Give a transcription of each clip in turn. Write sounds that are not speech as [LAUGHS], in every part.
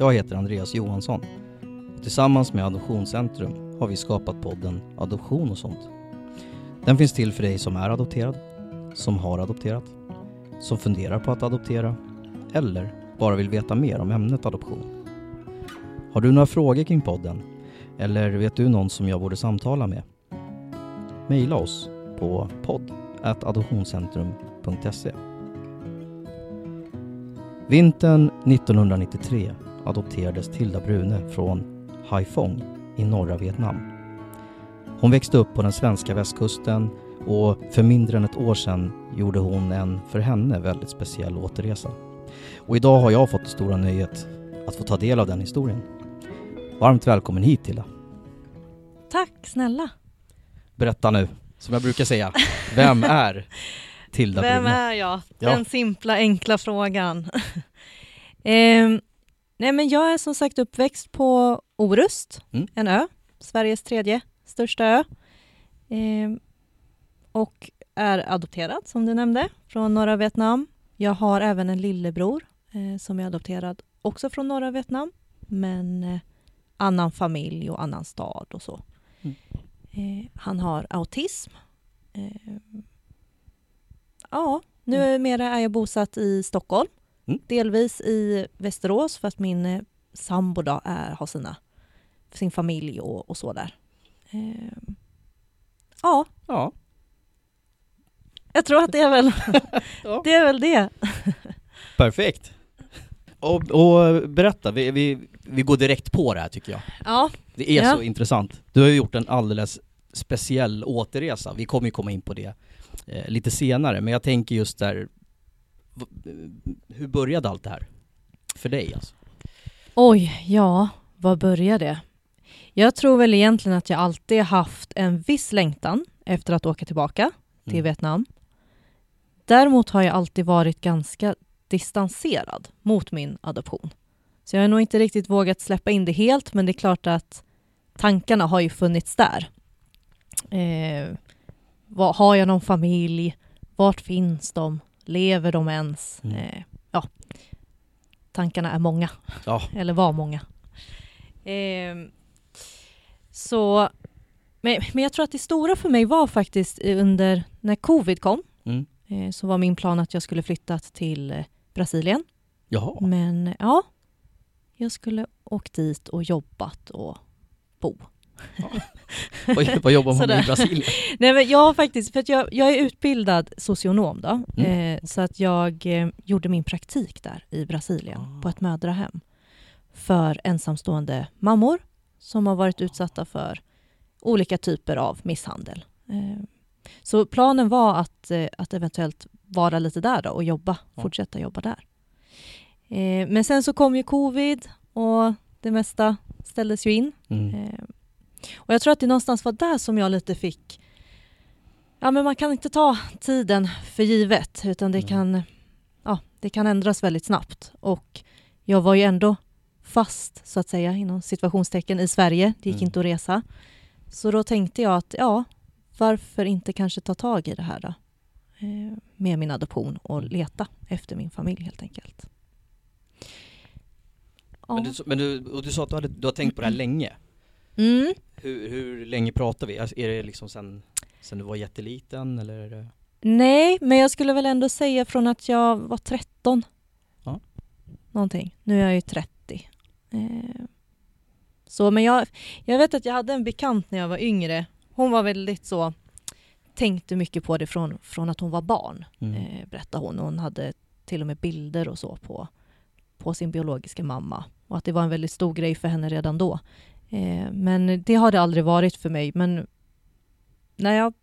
Jag heter Andreas Johansson. Tillsammans med Adoptionscentrum har vi skapat podden Adoption och sånt. Den finns till för dig som är adopterad, som har adopterat, som funderar på att adoptera eller bara vill veta mer om ämnet adoption. Har du några frågor kring podden? Eller vet du någon som jag borde samtala med? Maila oss på podd.adoptionscentrum.se Vintern 1993 adopterades Tilda Brune från Haiphong i norra Vietnam. Hon växte upp på den svenska västkusten och för mindre än ett år sedan gjorde hon en för henne väldigt speciell återresa. Och idag har jag fått det stora nöjet att få ta del av den historien. Varmt välkommen hit Tilda. Tack snälla. Berätta nu, som jag brukar säga, vem är Tilda Vem Brune? är jag? Ja. Den simpla enkla frågan. [LAUGHS] Ehm, nej men jag är som sagt uppväxt på Orust, Mm. en ö, Sveriges tredje största ö. Ehm, och är adopterad som du nämnde från norra Vietnam. Jag har även en lillebror eh, som är adopterad också från norra Vietnam men eh, annan familj och annan stad och så. Mm. Eh, han har autism. Eh, ja, numera är jag bosatt i Stockholm. Mm. Delvis i Västerås för att min eh, sambo då är, har sina, sin familj och, och så där. Eh, ja, Ja, jag tror att det är väl [LAUGHS] Ja. det. Är väl det. perfekt. Och, och berätta, vi, vi, vi går direkt på det här tycker jag. Ja, Det är Ja. så intressant. Du har ju gjort en alldeles speciell återresa. Vi kommer ju komma in på det eh, lite senare, men jag tänker just där, hur började allt det här? För dig alltså? Oj, ja, var började det? Jag tror väl egentligen att jag alltid haft en viss längtan efter att åka tillbaka till Mm. Vietnam. Däremot har jag alltid varit ganska distanserad mot min adoption. Så jag har nog inte riktigt vågat släppa in det helt, men det är klart att tankarna har ju funnits där. Eh, vad, har jag någon familj? Vart finns de? Lever de ens? Mm. Eh, ja, tankarna är många Ja, eller var många. Ehm, så, men, men jag tror att det stora för mig var faktiskt under när covid kom, mm. eh, så var min plan att jag skulle flytta till eh, Brasilien. jaha. Men ja, jag skulle åkt dit och jobbat och bo. Vad, vad jobbar man med i Brasilien? Nej, men jag har faktiskt, för att jag, jag är utbildad socionom då, Mm. eh, så att jag eh, gjorde min praktik där i Brasilien Ah. på ett mödrahem för ensamstående mammor som har varit utsatta för olika typer av misshandel. Eh, så planen var att, eh, att eventuellt vara lite där då och jobba, Ja. fortsätta jobba där. Eh, men sen så kom ju covid och det mesta ställdes ju in. Mm. Och jag tror att det någonstans var där som jag lite fick... Ja, men man kan inte ta tiden för givet, utan det, kan, ja, det kan ändras väldigt snabbt. Och jag var ju ändå fast, så att säga, inom situationstecken i Sverige. Det gick Mm. inte att resa. Så då tänkte jag att, ja, varför inte kanske ta tag i det här då? Eh, med min adoption och Mm. leta efter min familj helt enkelt. Ja. Men, du, men du, och du sa att du, hade, du har tänkt på det här [CLEARS THROAT] länge. Mm. Hur, hur länge pratar vi? Alltså, är det liksom sen, sen du var jätteliten eller? Nej, men jag skulle väl ändå säga från att jag var 13. Ja. Någonting. Nu är jag ju 30. Eh, så, men jag, jag vet att jag hade en bekant när jag var yngre. Hon var väldigt så, tänkte mycket på det från, från att hon var barn, Mm. eh, berättade hon. Hon hade till och med bilder och så på, på sin biologiska mamma. Och att det var en väldigt stor grej för henne redan då. Eh, men det har det aldrig varit för mig. Men när jag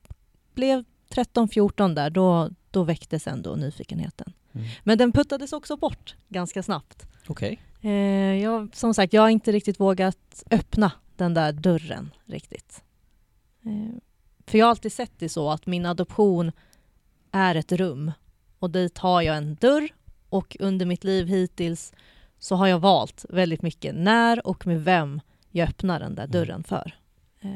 blev 13-14 där, då, då väcktes ändå nyfikenheten. Mm. Men den puttades också bort ganska snabbt. Okej. Eh, jag, som sagt, jag har inte riktigt vågat öppna den där dörren riktigt. Eh, för jag har alltid sett det så att min adoption är ett rum och dit har jag en dörr och under mitt liv hittills så har jag valt väldigt mycket när och med vem jag öppnar den där Mm. dörren för. Eh,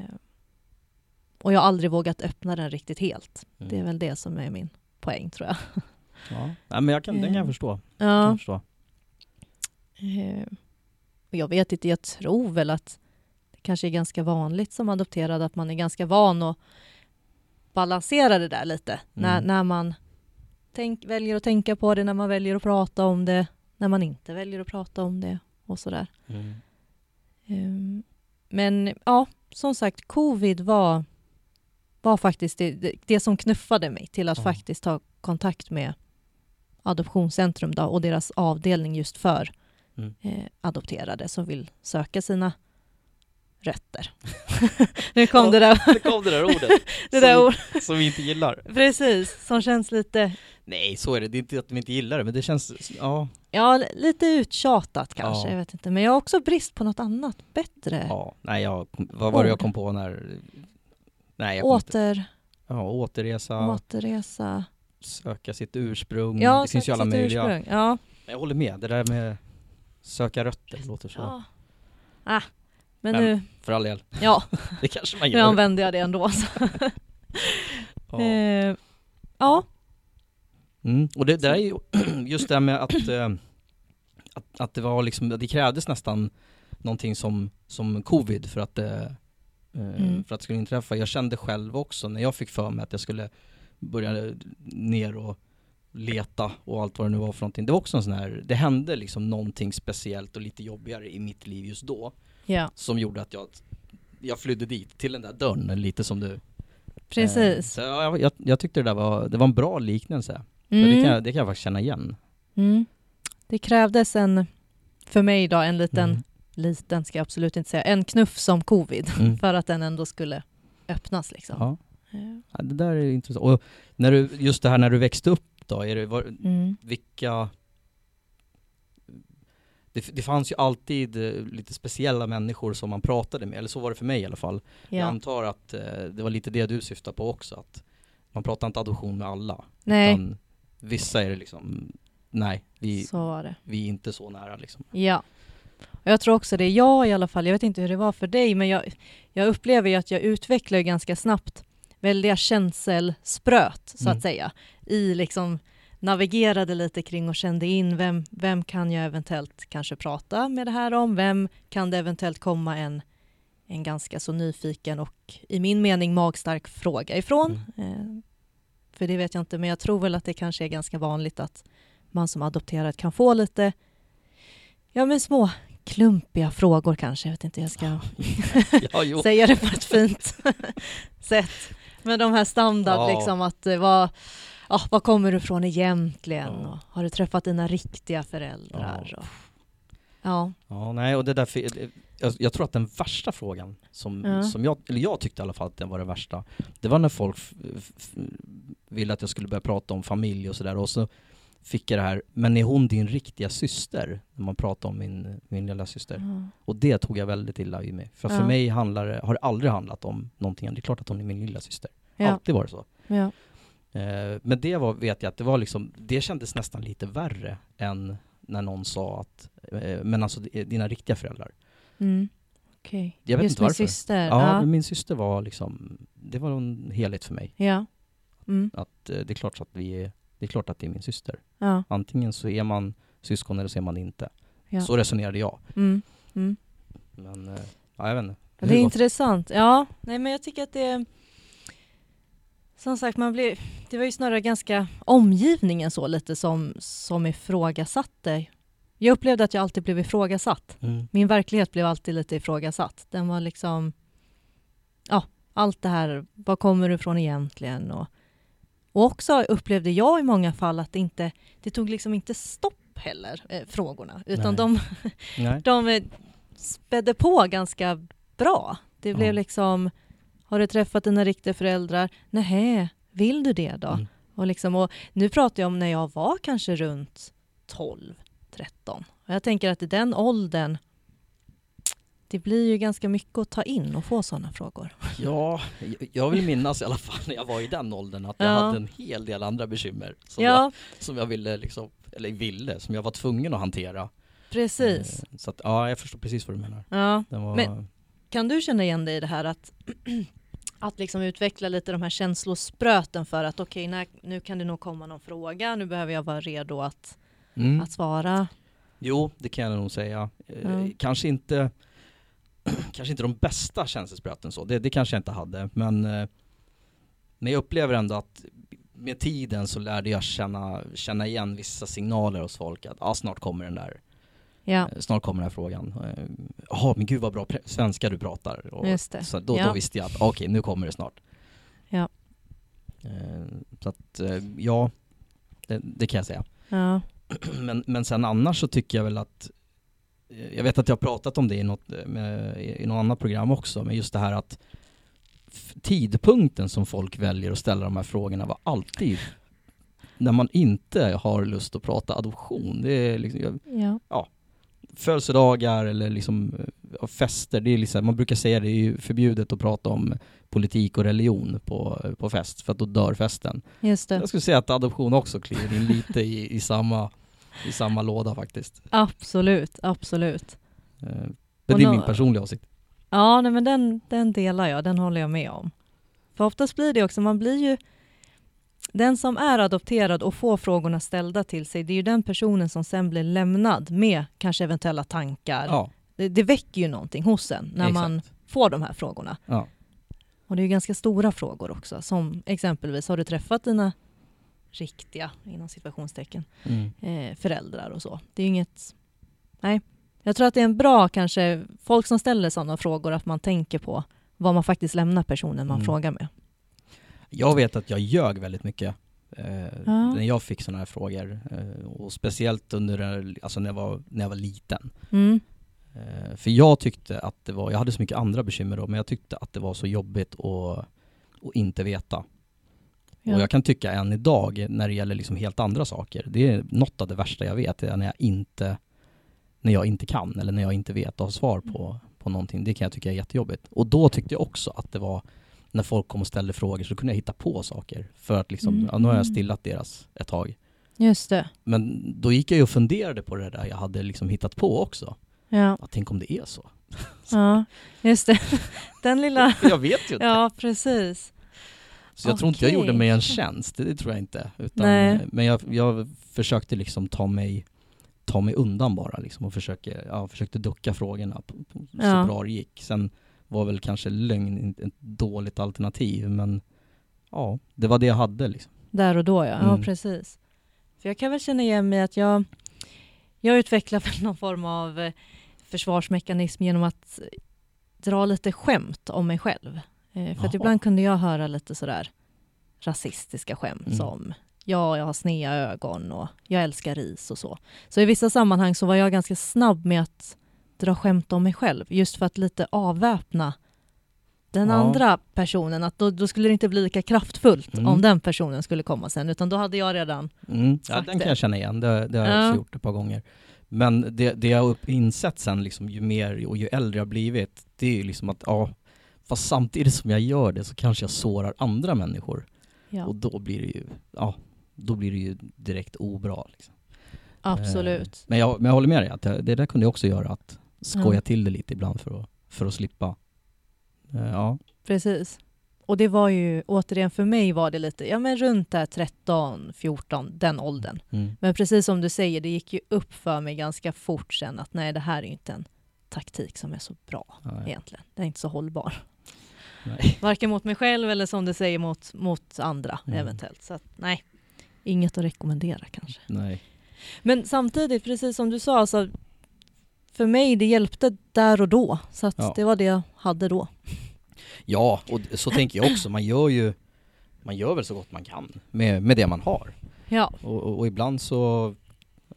och jag har aldrig vågat öppna den riktigt helt. Mm. Det är väl det som är min poäng tror jag. Ja. Nej, men jag kan, den kan jag Eh, förstå. Kan jag Ja. förstå. Eh, jag vet inte, jag tror väl att det kanske är ganska vanligt som adopterad att man är ganska van att balansera det där lite. När, Mm. när man tänk, väljer att tänka på det, när man väljer att prata om det, när man inte väljer att prata om det och sådär. Mm. Ehm, Men ja, som sagt, covid var, var faktiskt det, det, som knuffade mig till att Ja. faktiskt ta kontakt med Adoptionscentrum då, och deras avdelning just för Mm. eh, adopterade som vill söka sina rötter. [LAUGHS] nu kom Ja. det där, Det kom det där ordet [LAUGHS] det som, där ord, som vi inte gillar. precis, som känns lite, Nej, så är det. Det är inte att vi inte gillar det, men det känns, ja, ja, lite uttjatat kanske, Ja. jag vet inte. Men jag har också brist på något annat bättre. ja. Nej, jag, vad var det jag kom på när... Nej, jag kom inte, Åter, ja, återresa, återresa. söka sitt ursprung. Ja, det finns ju alla möjliga. ursprung. Ja. Jag håller med, det där med söka rötter låter så. ja. Ah, men, Men- nu, För all del, ja, [LAUGHS] det kanske man nu gör. använder jag det ändå. Så. [LAUGHS] Ja. Eh, ja. Mm. Och det, det är ju [CLEARS THROAT] just det här med att, eh, att, att det var liksom, det krävdes nästan någonting som, som covid för att det, eh, Mm. för att det skulle inträffa. Jag kände själv också när jag fick för mig att jag skulle börja ner och leta och allt vad det nu var för någonting. Det var också en sån här, det hände liksom någonting speciellt och lite jobbigare i mitt liv just då ja, som gjorde att jag, jag flydde dit, till den där dörren lite som du. Eh, precis. så jag, jag, jag tyckte det där var, det var en bra liknelse. Mm. det, kan jag, det kan jag faktiskt känna igen. Mm. Det krävdes en, för mig då, en liten, Mm. liten ska jag absolut inte säga, en knuff som covid Mm. [LAUGHS] för att den ändå skulle öppnas liksom. Ja. Ja, det där är intressant. Och när du, just det här när du växte upp då, är det, var, Mm. vilka det, det fanns ju alltid eh, lite speciella människor som man pratade med, eller så var det för mig i alla fall. Jag Ja. antar att eh, det var lite det du syftade på också, att man pratar inte adoption med alla. Nej, Utan vissa är det liksom, nej, vi, så var det. vi är inte så nära liksom. Ja. Och jag tror också det, jag i alla fall, jag vet inte hur det var för dig, men jag, jag upplever ju att jag utvecklar ganska snabbt väldiga känselspröt, så Mm. att säga. I liksom, navigerade lite kring och kände in vem, vem kan jag eventuellt kanske prata med det här om? Vem kan det eventuellt komma en, en ganska så nyfiken och i min mening magstark fråga ifrån? Eh, för det vet jag inte, men jag tror väl att det kanske är ganska vanligt att man som adopterad kan få lite Ja men små klumpiga frågor kanske, jag vet inte hur jag ska Ja, [LAUGHS] säga det på ett fint [LAUGHS] sätt. Men de här standard Ja. liksom att eh, vad, ja, var kommer du ifrån egentligen? Ja. Och, har du träffat dina riktiga föräldrar? Ja. Och, ja. Ja, nej, och det där, jag, jag tror att den värsta frågan som, Ja. som jag, eller jag tyckte i alla fall att den var den värsta, det var när folk ville att jag skulle börja prata om familj och sådär och så fick jag det här, men är hon din riktiga syster? När man pratar om min, min lilla syster. Ja. Och det tog jag väldigt illa i mig. För för Ja. mig handlar det, har det aldrig handlat om någonting. Det är klart att hon är min lilla syster. Ja. Alltid var det så. Ja. Eh, men det var, vet jag att det var liksom, det kändes nästan lite värre än när någon sa att, eh, men alltså är dina riktiga föräldrar. Mm. Okej. Jag vet Just inte varför. syster. Ja, Ja. men min syster var liksom, det var en helhet för mig. Ja. Mm. Att eh, det är klart så att vi är, det är klart att det är min syster. Ja. Antingen så är man syskon eller så är man det inte. Ja. Så resonerade jag. Mm. Mm. Men, eh, ja jag vet inte. Ja, Det är intressant. Ja, nej men jag tycker att det. Som sagt, man blir, det var ju snarare ganska omgivningen så lite som, som ifrågasatte. Jag upplevde att jag alltid blev ifrågasatt. Mm. Min verklighet blev alltid lite ifrågasatt. Den var liksom... Ja, allt det här, var kommer du ifrån egentligen? Och, och också upplevde jag i många fall att det inte... Det tog liksom inte stopp heller, eh, frågorna. Utan Nej. de, [LAUGHS] de eh, spädde på ganska bra. Det blev Ja. liksom, har du träffat dina riktiga föräldrar? Nej, vill du det då? Mm. Och liksom, och nu pratar jag om när jag var kanske runt 12, 13. Och jag tänker att i den åldern, det blir ju ganska mycket att ta in och få sådana frågor. [LAUGHS] Ja, jag- jag vill minnas i alla fall när jag var i den åldern att jag Ja. hade en hel del andra bekymmer som, jag, Ja, som jag ville liksom, eller ville, som jag var tvungen att hantera. precis. Eh, Så att, ja, jag förstår precis vad du menar. Ja. Var, Men- Kan du känna igen dig i det här att, [CLEARS THROAT] att liksom utveckla lite de här känslospröten för att okej, när- nu kan det nog komma någon fråga, nu behöver jag vara redo att, mm. att svara? Jo, det kan jag nog säga. Ja. Kanske inte [CLEARS THROAT] Kanske inte de bästa känselspröten så, det, det kanske jag inte hade men eh, Men jag upplever ändå att med tiden så lärde jag känna, känna igen vissa signaler hos folk att ah, snart kommer den där Ja, Eh, Snart kommer den här frågan. Jaha, men gud vad bra svenska du pratar. Och Just det. Så då, Ja. då visste jag att okej, nu kommer det snart. Ja. Så att, ja, det, det kan jag säga. ja, [CLEARS THROAT] Men, men sen annars så tycker jag väl att eh, jag vet att jag har pratat om det i något, eh, med, i något annat program också, men just det här att tidpunkten som folk väljer att ställa de här frågorna var alltid när man inte har lust att prata adoption. Det är liksom, jag, ja. födelsedagar eller liksom eh, fester, det är liksom, man brukar säga det är ju förbjudet att prata om politik och religion på, på fest, för att då dör festen. Just det. Jag skulle säga att adoption också kliver in lite i, i, samma, i samma låda faktiskt. Absolut, absolut. Eh, Men det är min personliga åsikt. Ja, nej, men den, den delar jag, den håller jag med om. För oftast blir det också, man blir ju den som är adopterad och får frågorna ställda till sig, det är ju den personen som sen blir lämnad med kanske eventuella tankar. Ja, Det, det väcker ju någonting hos en när man exakt. får de här frågorna. Ja. Och det är ju ganska stora frågor också, som exempelvis, har du träffat dina riktiga, inom situationstecken, Mm. eh, föräldrar och så. Det är inget... Nej. Jag tror att det är en bra, kanske, folk som ställer sådana frågor, att man tänker på vad man faktiskt lämnar personen man Mm. frågar med. Jag vet att jag ljög väldigt mycket eh, Ja. när jag fick sådana här frågor. Eh, och speciellt under, alltså när jag var, när jag var liten. Mm. Eh, för jag tyckte att det var, jag hade så mycket andra bekymmer då, men jag tyckte att det var så jobbigt att, att inte veta. Ja. Och jag kan tycka än idag när det gäller liksom helt andra saker, det är något av det värsta jag vet, när jag inte, när jag inte kan eller när jag inte vet och har svar på, på någonting. Det kan jag tycka är jättejobbigt. Och då tyckte jag också att det var, när folk kom och ställde frågor så kunde jag hitta på saker för att liksom, Mm. ja, nu har jag stillat deras ett tag. Just det. Men då gick jag ju och funderade på det där jag hade liksom hittat på också. Ja. Ja, tänk om det är så? ja, just det. [LAUGHS] Den lilla... Jag vet ju inte. Ja, precis. Så jag tror inte jag gjorde mig en tjänst, det, tror jag inte. Utan, Nej. Men jag, jag försökte liksom ta mig, ta mig undan bara liksom och försökte, ja, försökte ducka frågorna på, på, så Ja. bra det gick. Sen var väl kanske lögn ett dåligt alternativ men ja, det var det jag hade liksom. Där och då, ja. Ja, Mm. precis. För jag kan väl känna igen mig att jag, jag utvecklar [LAUGHS] någon form av eh, försvarsmekanism genom att dra lite skämt om mig själv. Eh, för ibland kunde jag höra lite sådär rasistiska skämt Mm. som ja, jag har sneda ögon och jag älskar ris och så. Så i vissa sammanhang så var jag ganska snabb med att dra skämt om mig själv, just för att lite avväpna den Ja. andra personen, att då, då skulle det inte bli lika kraftfullt Mm. om den personen skulle komma sen, utan då hade jag redan... Mm. Ja, den det. kan jag känna igen, det, det har jag Ja. också gjort ett par gånger. Men det, det jag har insett sen liksom, ju mer och ju äldre jag blivit, det är ju liksom att ja, fast samtidigt som jag gör det så kanske jag sårar andra människor. Ja, Och då blir det ju, ja, då blir det ju direkt obra. Liksom. absolut. Eh, Men jag, men jag håller med dig, att jag, det där kunde jag också göra, att skoja Ja. till det lite ibland för att, för att slippa. Eh, Ja, Precis. Och det var ju, återigen för mig var det lite, ja men runt där 13, 14, den åldern. mm. Men precis som du säger, det gick ju upp för mig ganska fort sen att nej, det här är ju inte en taktik som är så bra ja, egentligen. Den är inte så hållbar. nej. Varken mot mig själv eller som du säger mot, mot andra Mm. eventuellt. Så att, nej, inget att rekommendera kanske. nej. Men samtidigt, precis som du sa, alltså, för mig det hjälpte där och då. Så att Ja. det var det jag hade då. Ja, och så tänker jag också, man gör ju, man gör väl så gott man kan med, med det man har. Ja, Och, och, och ibland så,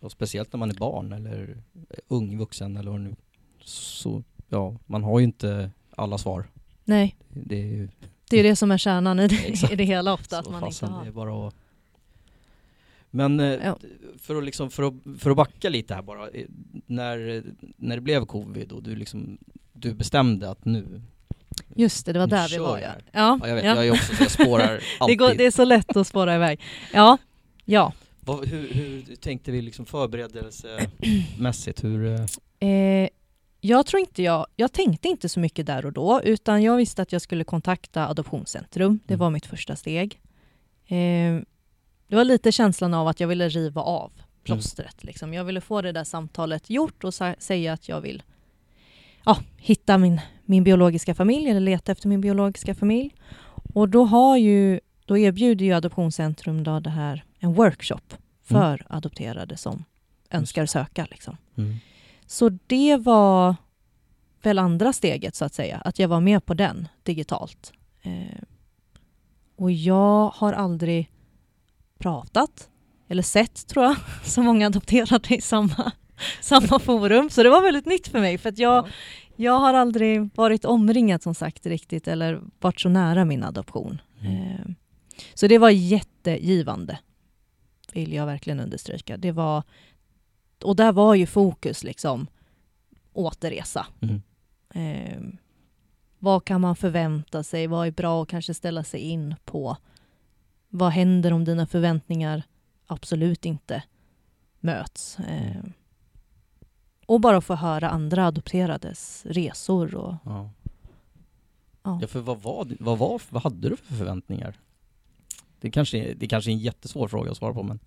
och speciellt när man är barn eller ung vuxen eller vad nu, så ja, man har ju inte alla svar. nej, Det är ju det är det som är kärnan i det, i det hela ofta, att man inte fasen, det är har. bara att... Men eh, Ja. för, att liksom, för, att, för att backa lite här bara, eh, när, när det blev covid och du liksom, du bestämde att nu, Just det, det var där vi var ja. Ja, ja jag vet, ja. jag är också så jag spårar [LAUGHS] det, alltid. går, det är så lätt att spåra iväg. Ja, ja. Vad, hur, hur tänkte vi liksom förberedelsemässigt? Hur, eh, Eh, jag tror inte jag, jag tänkte inte så mycket där och då, utan jag visste att jag skulle kontakta Adoptionscentrum. Det Mm. var mitt första steg. Eh, det var lite känslan av att jag ville riva av plåstret. Liksom. Jag ville få det där samtalet gjort och säga att jag vill ja, hitta min, min biologiska familj eller leta efter min biologiska familj. Och då, har ju, då erbjuder ju Adoptionscentrum då det här, en workshop för adopterade som önskar söka. Liksom. Mm. Så det var väl andra steget så att säga, att jag var med på den digitalt. Eh, och jag har aldrig pratat, eller sett tror jag, [LAUGHS] så många adopterade i samma, [LAUGHS] samma forum. Så det var väldigt nytt för mig, för att jag, jag har aldrig varit omringad som sagt riktigt, eller varit så nära min adoption. Mm. Eh, så det var jättegivande, vill jag verkligen understryka. Det var, och där var ju fokus liksom återresa. Mm. Eh, vad kan man förvänta sig? Vad är bra att kanske ställa sig in på? Vad händer om dina förväntningar absolut inte möts? Eh, och bara få höra andra adopterades resor. Och, Ja. ja. Ja, för vad, var, vad, var, vad hade du för förväntningar? Det kanske, det kanske är en jättesvår fråga att svara på men...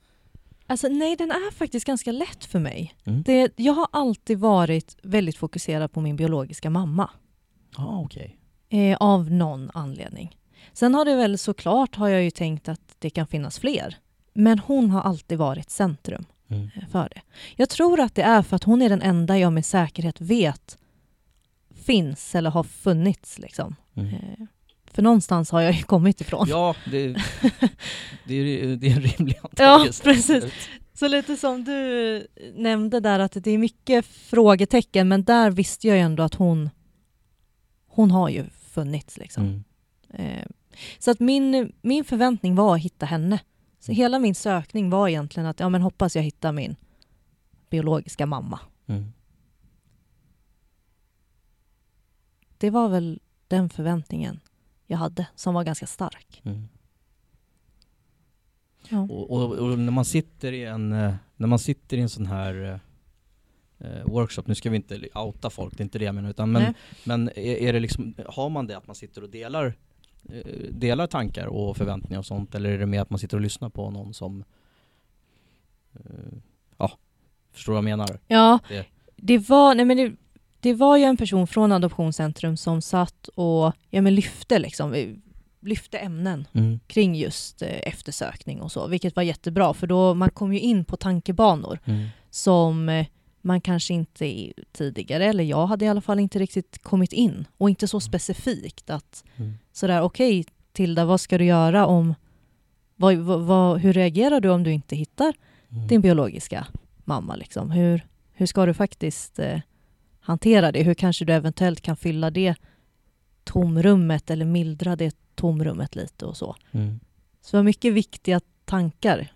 Alltså nej, den är faktiskt ganska lätt för mig. Mm. Det, jag har alltid varit väldigt fokuserad på min biologiska mamma. Ja, okej. Eh, av någon anledning. Sen har det väl såklart har jag ju tänkt att det kan finnas fler. Men hon har alltid varit centrum Mm. eh, för det. Jag tror att det är för att hon är den enda jag med säkerhet vet finns eller har funnits. Liksom. Mm. Eh, för någonstans har jag ju kommit ifrån. Ja, det, det, är, det är en rimlig [LAUGHS] Ja, antagelse. precis. Så lite som du nämnde där att det är mycket frågetecken men där visste jag ju ändå att hon hon har ju funnits liksom. Mm. Eh, Så att min, min förväntning var att hitta henne. Så hela min sökning var egentligen att ja, men hoppas jag hittar min biologiska mamma. Mm. Det var väl den förväntningen jag hade som var ganska stark. Mm. Ja. Och, och, och när man sitter i en, eh, när man sitter i en sån här eh, workshop, nu ska vi inte outa folk, det är inte det jag menar, utan men, Nej. men är, är det liksom, har man det att man sitter och delar, eh, delar tankar och förväntningar och sånt, eller är det mer att man sitter och lyssnar på någon som, eh, ja, förstår vad jag menar? Ja, Det- det var, nej men det, det var ju en person från Adoptionscentrum som satt och ja, men lyfte, liksom, eh, lyfte ämnen Mm. kring just eh, eftersökning och så, vilket var jättebra för då man kom ju in på tankebanor Mm. som eh, man kanske inte tidigare, eller jag hade i alla fall inte riktigt kommit in och inte så specifikt att Mm. sådär okej Tilda, vad ska du göra om vad, vad, vad, hur reagerar du om du inte hittar Mm. din biologiska mamma? Liksom? Hur, hur ska du faktiskt eh, hantera det? Hur kanske du eventuellt kan fylla det tomrummet eller mildra det tomrummet lite och så. Mm. Så det var mycket viktiga tankar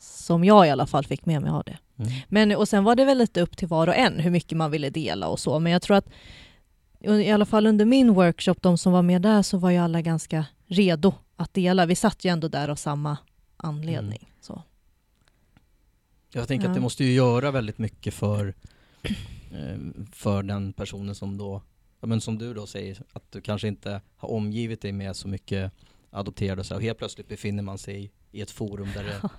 som jag i alla fall fick med mig av det. Mm. Men, och sen var det väl lite upp till var och en hur mycket man ville dela och så. Men jag tror att i alla fall under min workshop, de som var med där, så var ju alla ganska redo att dela. Vi satt ju ändå där av samma anledning. Så. Jag tänker Ja. att det måste ju göra väldigt mycket för, för den personen som då, ja, men som du då säger, att du kanske inte har omgivit dig med så mycket adopterade och så här, och helt plötsligt befinner man sig i ett forum där det [LAUGHS] är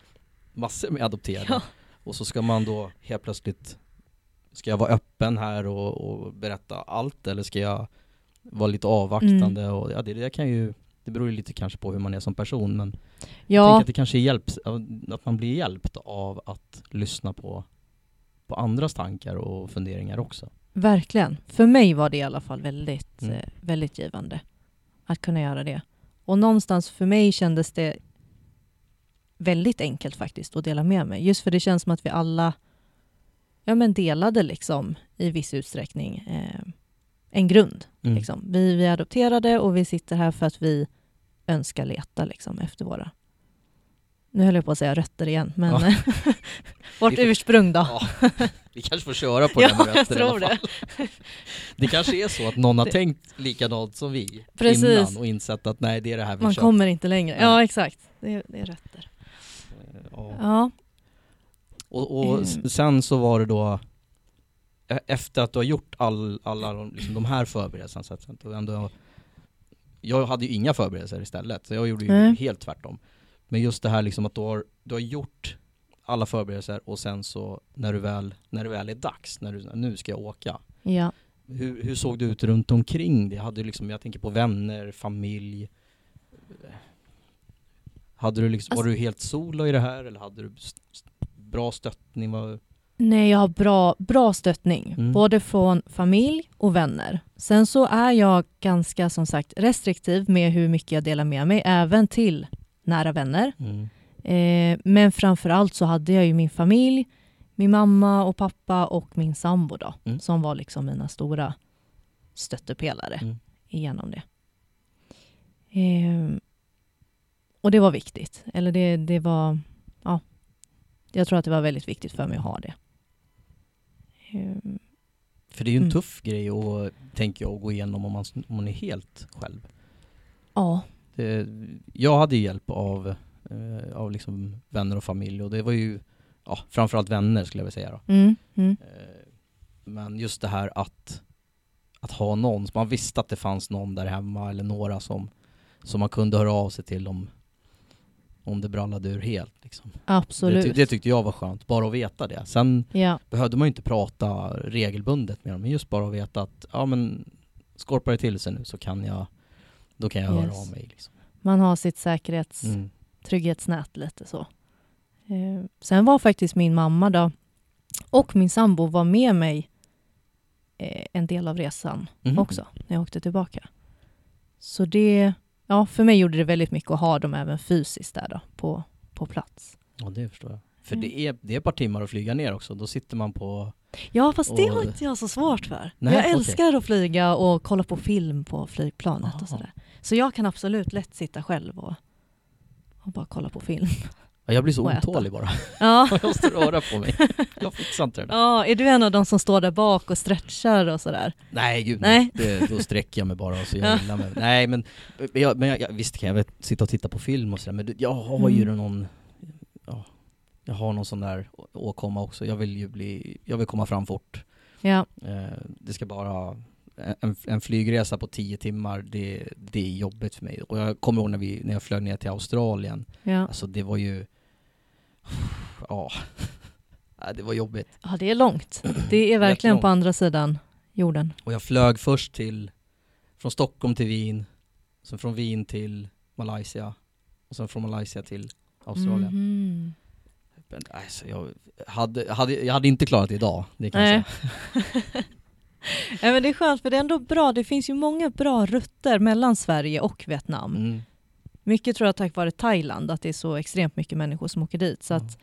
massor med adopterade. Ja. Och så ska man då helt plötsligt, ska jag vara öppen här och, och berätta allt eller ska jag vara lite avvaktande? Mm. Och, ja, det, det kan ju, det beror ju lite kanske på hur man är som person men jag tänker Ja, att det kanske hjälps, att man blir hjälpt av att lyssna på, på andras tankar och funderingar också. verkligen. För mig var det i alla fall väldigt, Mm. eh, väldigt givande att kunna göra det. Och någonstans för mig kändes det väldigt enkelt faktiskt att dela med mig. Just för det känns som att vi alla ja, men delade liksom i viss utsträckning eh, en grund. Mm. Liksom. Vi, vi är adopterade och vi sitter här för att vi önskar leta liksom, efter våra nu höll jag på att säga rötter igen, men Ja. [LAUGHS] vårt får- ursprung då. Ja, vi kanske får köra på [LAUGHS] Ja, den jag rötter i alla tror fall. det. [LAUGHS] Det kanske är så att någon har Det- tänkt likadant som vi Precis. innan och insett att nej, det är det här vi Man kör. kommer inte längre. Ja, exakt. Det är, det är rötter. Ja. Ja. Och, och Mm. s- sen så var det då e- efter att du har gjort all, alla de- liksom, de här förberedelserna så att och ändå, Jag hade ju inga förberedelser istället, så jag gjorde ju Nej. helt tvärtom Men just det här liksom att du har, du har gjort alla förberedelser och sen så när du väl, när det väl är dags, när du, nu ska jag åka. Ja. Hur, hur såg det ut runt omkring det? Hade du liksom, jag tänker på vänner, familj. Hade du liksom, Alltså- var du helt solo i det här eller hade du st- bra stöttning? Var, Nej, jag har bra, bra stöttning, Mm. både från familj och vänner. Sen så är jag ganska som sagt restriktiv med hur mycket jag delar med mig, även till nära vänner. mm. Eh, men framför allt så hade jag ju min familj, min mamma och pappa och min sambo då, Mm. som var liksom mina stora stöttepelare Mm. igenom det. Eh, och det var viktigt. Eller det, det var, ja, jag tror att det var väldigt viktigt för mig att ha det. Eh, För det är ju en Mm. tuff grej att, tänker jag, att gå igenom om man, om man är helt själv. ja, Det, jag hade ju hjälp av, eh, av liksom vänner och familj och det var ju ja, framförallt vänner skulle jag vilja säga då. mm, mm, Eh, Men just det här att, att ha någon, man visste att det fanns någon där hemma eller några som, som man kunde höra av sig till om, om det brallade ur helt. Liksom. absolut. Det, det tyckte jag var skönt, bara att veta det. Sen ja, behövde man ju inte prata regelbundet med dem, men just bara att veta att ja men skorpar det till sig nu så kan jag, då kan jag höra Yes. av mig. Liksom. man har sitt säkerhets... Mm. trygghetsnät lite så. Eh, sen var faktiskt min mamma då och min sambo var med mig eh, en del av resan Mhm. också när jag åkte tillbaka. Så det, ja för mig gjorde det väldigt mycket att ha dem även fysiskt där då på, på plats. Ja det förstår jag. För Mm. det, är, det är ett par timmar att flyga ner också, då sitter man på Ja fast det Och- har inte jag så svårt för. Nej, jag älskar att flyga och kolla på film på flygplanet Aha. och sådär. Så jag kan absolut lätt sitta själv och, och bara kolla på film. Ja, jag blir så otålig bara. Ja. [LAUGHS] Jag måste röra på mig. Jag fixar inte det där. ja, är du en av de som står där bak och stretchar och sådär? Nej gud Nej. Det, då sträcker jag mig bara och så gör jag illa mig. Nej men, jag, men jag, visst kan jag väl sitta och titta på film och sådär men jag har ju Mm. någon ja, Jag har någon sån där åkomma också. Jag vill ju bli, jag vill komma fram fort. Ja, Eh, det ska bara en, en flygresa på tio timmar, det, det är jobbigt för mig. Och jag kommer ihåg när, vi, när jag flög ner till Australien, ja. alltså det var ju [SIGHS] [LAUGHS] Ja, det var jobbigt. ja, det är långt. Det är verkligen på andra sidan jorden. Och jag flög först till, från Stockholm till Wien, sen från Wien till Malaysia, och sen från Malaysia till Australien. Mhm. Men, alltså, jag, hade, hade, jag hade inte klarat det idag, det kan jag säga. [LAUGHS] [LAUGHS] ja, men det är skönt för det är ändå bra. Det finns ju många bra rutter mellan Sverige och Vietnam. Mm. Mycket tror jag tack vare Thailand, att det är så extremt mycket människor som åker dit. Så att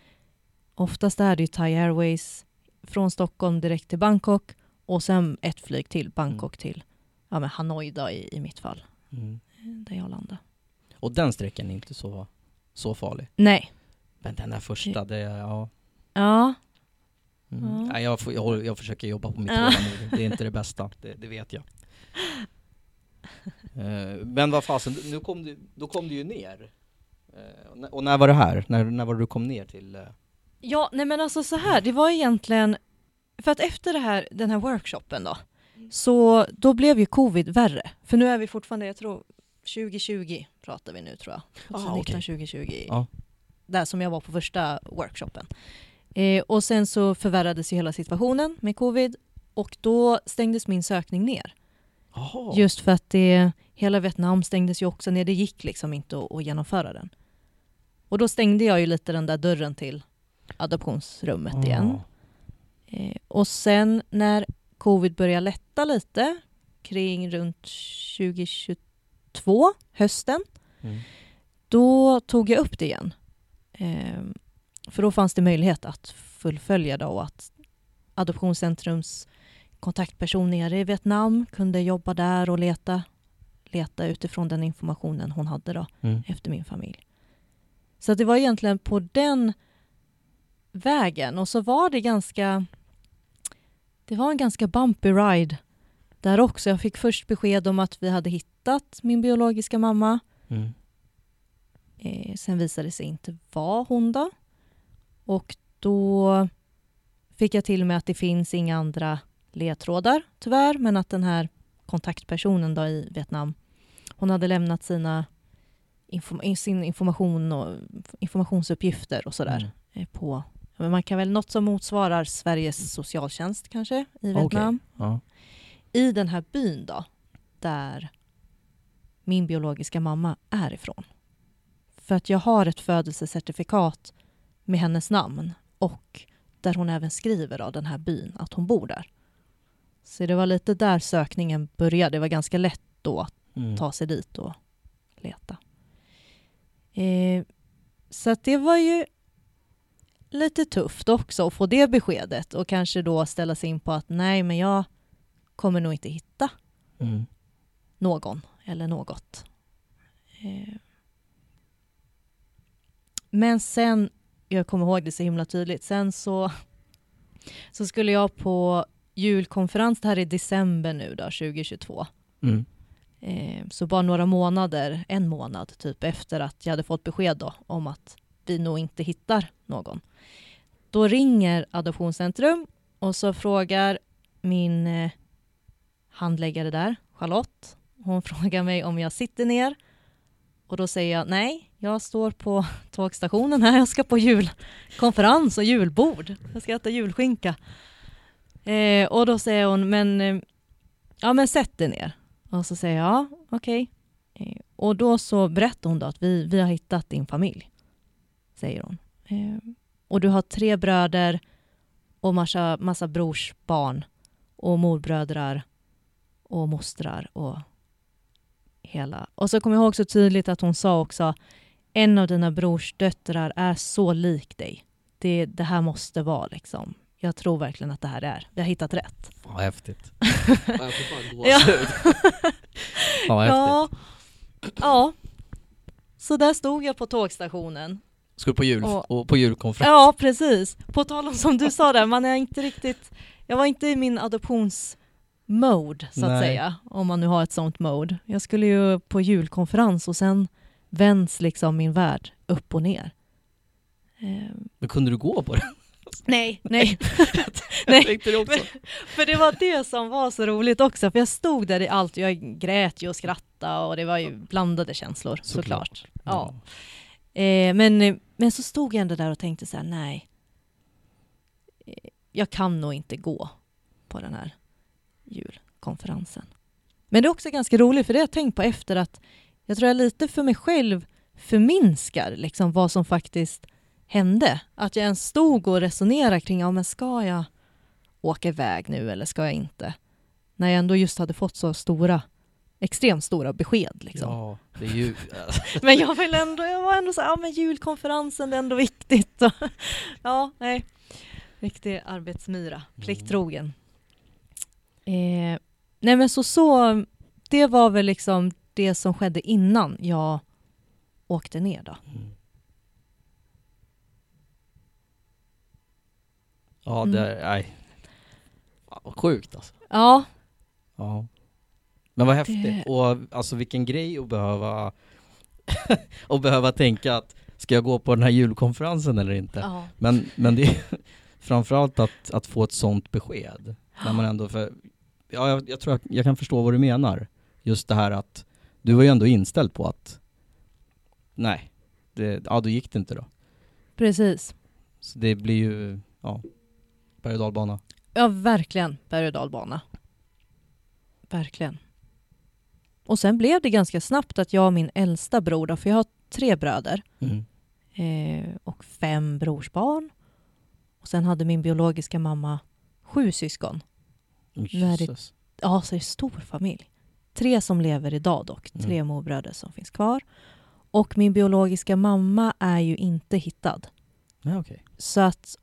oftast är det ju Thai Airways från Stockholm direkt till Bangkok och sen ett flyg till Bangkok till ja, men Hanoi då, i, i mitt fall, Mm. där jag landade. Och den sträckan är inte så, så farlig. Nej. Men den här första, det ja. Ja, Mm. Ja. Jag, får, jag, jag försöker jobba på mitt tålamod, det är inte det bästa, det, det vet jag. [LAUGHS] Eh, men vad fasen, nu kom du, då kom du ju ner. Eh, och när- var det här? När, när var du kom ner till? eh, Ja, nej men alltså så här, det var egentligen, för att efter det här, den här workshopen då, så då blev ju covid värre. För nu är vi fortfarande, jag tror 2020 pratar vi nu tror jag. Ah, 2019, okej. 2020. Ja. Där som jag var på första workshopen. Eh, och sen så förvärrades ju hela situationen med covid och då stängdes min sökning ner. Jaha. Just för att det, hela Vietnam stängdes ju också ner, det gick liksom inte att, att genomföra den. Och då stängde jag ju lite den där dörren till adoptionsrummet igen. Ah. Eh, och sen när covid började lätta lite kring runt 2022, hösten, Mm. då tog jag upp det igen. Eh, för då fanns det möjlighet att fullfölja det och att Adoptionscentrums kontaktperson nere i Vietnam kunde jobba där och leta, leta utifrån den informationen hon hade då Mm. efter min familj. Så att det var egentligen på den vägen och så var det ganska det var en ganska bumpy ride där också. Jag fick först besked om att vi hade hittat min biologiska mamma. Mm. Eh, sen visade det sig inte vara hon då. Och då fick jag till mig att det finns inga andra ledtrådar tyvärr, men att den här kontaktpersonen då i Vietnam, hon hade lämnat sina inform- sin information och informationsuppgifter och sådär eh, på, men man kan väl något som motsvarar Sveriges socialtjänst kanske i Vietnam. Ja. I den här byn då, där min biologiska mamma är ifrån. För att jag har ett födelsecertifikat med hennes namn och där hon även skriver av den här byn att hon bor där. Så det var lite där sökningen började. Det var ganska lätt då att Mm. ta sig dit och leta. Eh, så det var ju lite tufft också att få det beskedet och kanske då ställa sig in på att nej, men jag kommer nog inte hitta Mm. någon eller något. Eh, Men sen, jag kommer ihåg det så himla tydligt, sen så, så skulle jag på julkonferens, det här är december nu då, 2022. Mm. Eh, Så bara några månader, en månad typ efter att jag hade fått besked då om att vi nog inte hittar någon. Då ringer Adoptionscentrum och så frågar min eh, handläggare där, Charlotte, hon [LAUGHS] frågar mig om jag sitter ner och då säger jag nej, jag står på [LAUGHS] tågstationen här, jag ska på julkonferens och julbord. Jag ska äta julskinka. Eh, och då säger hon, men, eh, ja, men sätt dig ner. Och så säger jag, ja, okej. Eh, och då så berättar hon då att vi, vi har hittat din familj, säger hon. Eh, och du har tre bröder och massa, massa brors barn och morbrödrar och mostrar och hela. Och så kommer jag ihåg så tydligt att hon sa också en av dina brors döttrar är så lik dig. Det, det här måste vara liksom. Jag tror verkligen att det här är. Vi har hittat rätt. Fan, vad häftigt. [LAUGHS] Ja, Jag får fan Ja. Fan, vad Ja, häftigt. ja. Så där stod jag på tågstationen. Du på, jul, Och- och på julkonferens? Ja, precis. På tal om som du sa där, man är inte riktigt... Jag var inte i min adoptionsmode, så att Nej. säga. Om man nu har ett sånt mode. Jag skulle ju på julkonferens och sen vänds liksom min värld upp och ner. Eh, Men kunde du gå på det? nej, nej. [LAUGHS] [LAUGHS] Nej, det. [LAUGHS] För det var det som var så roligt också, för jag stod där i allt, jag grät ju och skrattade och det var ju blandade känslor Såklart. såklart. Ja. Eh, men, men så stod jag ändå där och tänkte så här, nej. Eh, Jag kan nog inte gå på den här julkonferensen. Men det är också ganska roligt, för det har jag tänkt på efter att jag tror jag lite för mig själv förminskar liksom vad som faktiskt hände. Att jag ens stod och resonerade kring, ja men ska jag åka iväg nu eller ska jag inte? När jag ändå just hade fått så stora, extremt stora besked liksom. Ja, det är ju... [LAUGHS] Men jag vill ändå, jag var ändå så här, ja men julkonferensen det är ändå viktigt. [LAUGHS] ja, nej. Riktig arbetsmyra, plikttrogen. Eh, nej men så så, det var väl liksom det som skedde innan jag åkte ner då. Mm. Ja, Mm. det är... Nej. Vad Sjukt alltså. Ja, Ja. Men vad häftigt. Det- Och alltså vilken grej att behöva... [LAUGHS] och behöva tänka att ska jag gå på den här julkonferensen eller inte? ja. Men, men det är [LAUGHS] framförallt att, att få ett sånt besked. När man ändå för, ja, jag, jag tror jag, jag kan förstå vad du menar. Just det här att du var ju ändå inställd på att nej, det, ja då gick det inte då. precis. Så det blir ju, ja, berg och dalbana. Ja, verkligen berg och dalbana. Verkligen. Och sen blev det ganska snabbt att jag och min äldsta bror, då, för jag har tre bröder Mm. eh, och fem brorsbarn. Och sen hade min biologiska mamma sju syskon. Nu är det-. Ja, så det är stor familj. Tre som lever idag dock, tre Mm. morbröder som finns kvar. Och min biologiska mamma är ju inte hittad. Ja, okej. Så att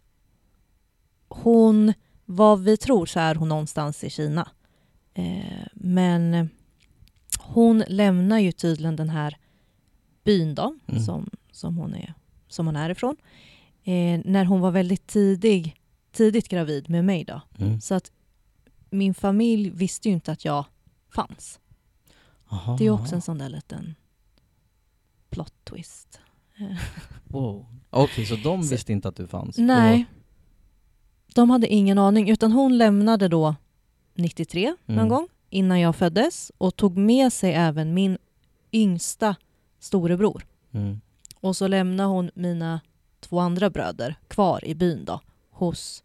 hon, vad vi tror så är hon någonstans i Kina. Eh, men hon lämnar ju tydligen den här byn då, Mm. som, som, hon är, som hon är ifrån, eh, när hon var väldigt tidig, tidigt gravid med mig då. Mm. Så att min familj visste ju inte att jag fanns. Aha. Det är också en sån där liten plot twist. [LAUGHS] Wow. Okej, så de Så- visste inte att du fanns? Nej. De hade ingen aning, utan hon lämnade då 93 någon Mm. gång innan jag föddes och tog med sig även min yngsta storebror. Mm. Och så lämnade hon mina två andra bröder kvar i byn då, hos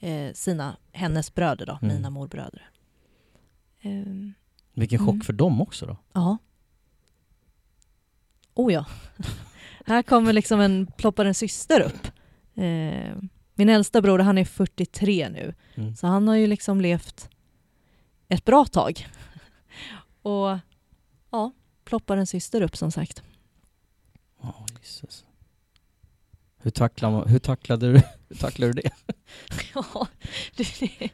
eh, sina, hennes bröder då, Mm. mina morbröder. Ehm, Vilken chock Mm. för dem också då. ja. Oh ja. [LAUGHS] Här kommer liksom en, ploppar en syster upp. Eh, min äldsta bror, han är 43 nu. Mm. Så han har ju liksom levt ett bra tag. [LAUGHS] Och ja, ploppar en syster upp som sagt. Ja, Jesus. Hur, tacklar hur, tacklade du, [LAUGHS] hur tacklade du det? [LAUGHS] Ja, det är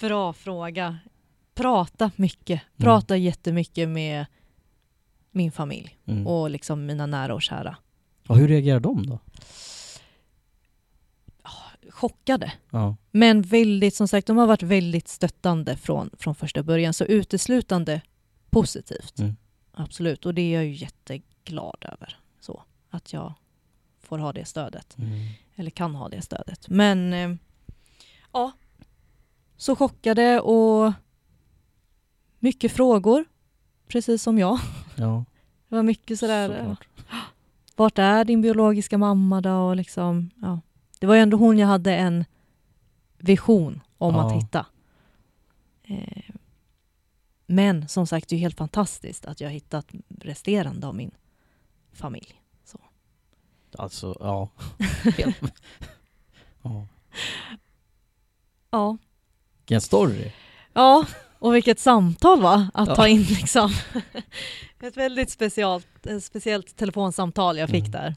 bra fråga. Prata mycket. Prata jättemycket med min familj Mm. och liksom mina nära och kära. Och hur reagerar de då? Chockade. Ja. Men väldigt, som sagt, de har varit väldigt stöttande från, från första början. Så uteslutande positivt. Mm. Absolut. Och det är jag ju jätteglad över. Så, att jag får ha det stödet. Mm. Eller kan ha det stödet. Men eh, ja, så chockade och mycket frågor. Precis som jag. ja. Det var mycket sådär, eh, såklart. [GASPS] vart är din biologiska mamma då? Och liksom, ja. Det var ju ändå hon jag hade en vision om Ja. att hitta. Eh, men som sagt, det är helt fantastiskt att jag har hittat resterande av min familj. Alltså, ja. [LAUGHS] Ja. Ja, Vilken story. Ja, och vilket samtal va? Att Ja. ta in liksom. [LAUGHS] Ett väldigt speciellt, ett speciellt telefonsamtal jag fick Mm. där.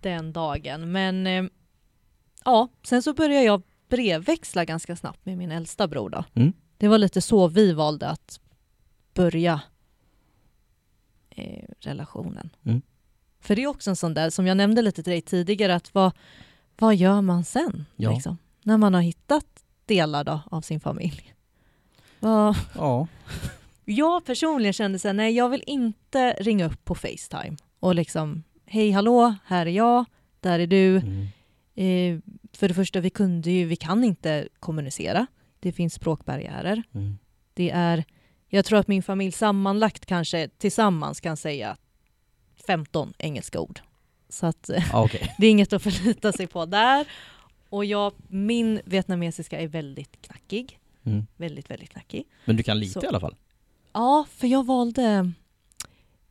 Den dagen. Men eh, ja, sen så började jag brevväxla ganska snabbt med min äldsta bror då. Mm. Det var lite så vi valde att börja eh, relationen. Mm. För det är också en sån där, som jag nämnde lite till dig tidigare, att vad, vad gör man sen? Ja. Liksom, när man har hittat delar då, av sin familj. Vad, Ja. [LAUGHS] jag personligen kände så här, nej jag vill inte ringa upp på Facetime och liksom, hej hallå, här är jag, där är du. Mm. Eh, för det första, vi kunde ju, vi kan inte kommunicera. Det finns språkbarriärer. Mm. Det är, jag tror att min familj sammanlagt kanske tillsammans kan säga 15 engelska ord. Så att eh, Ja, okej. [LAUGHS] det är inget att förlita sig på där. Och jag, min vietnamesiska är väldigt knackig. Mm. Väldigt, väldigt knackig. Men du kan lite Så- i alla fall? Ja, för jag valde,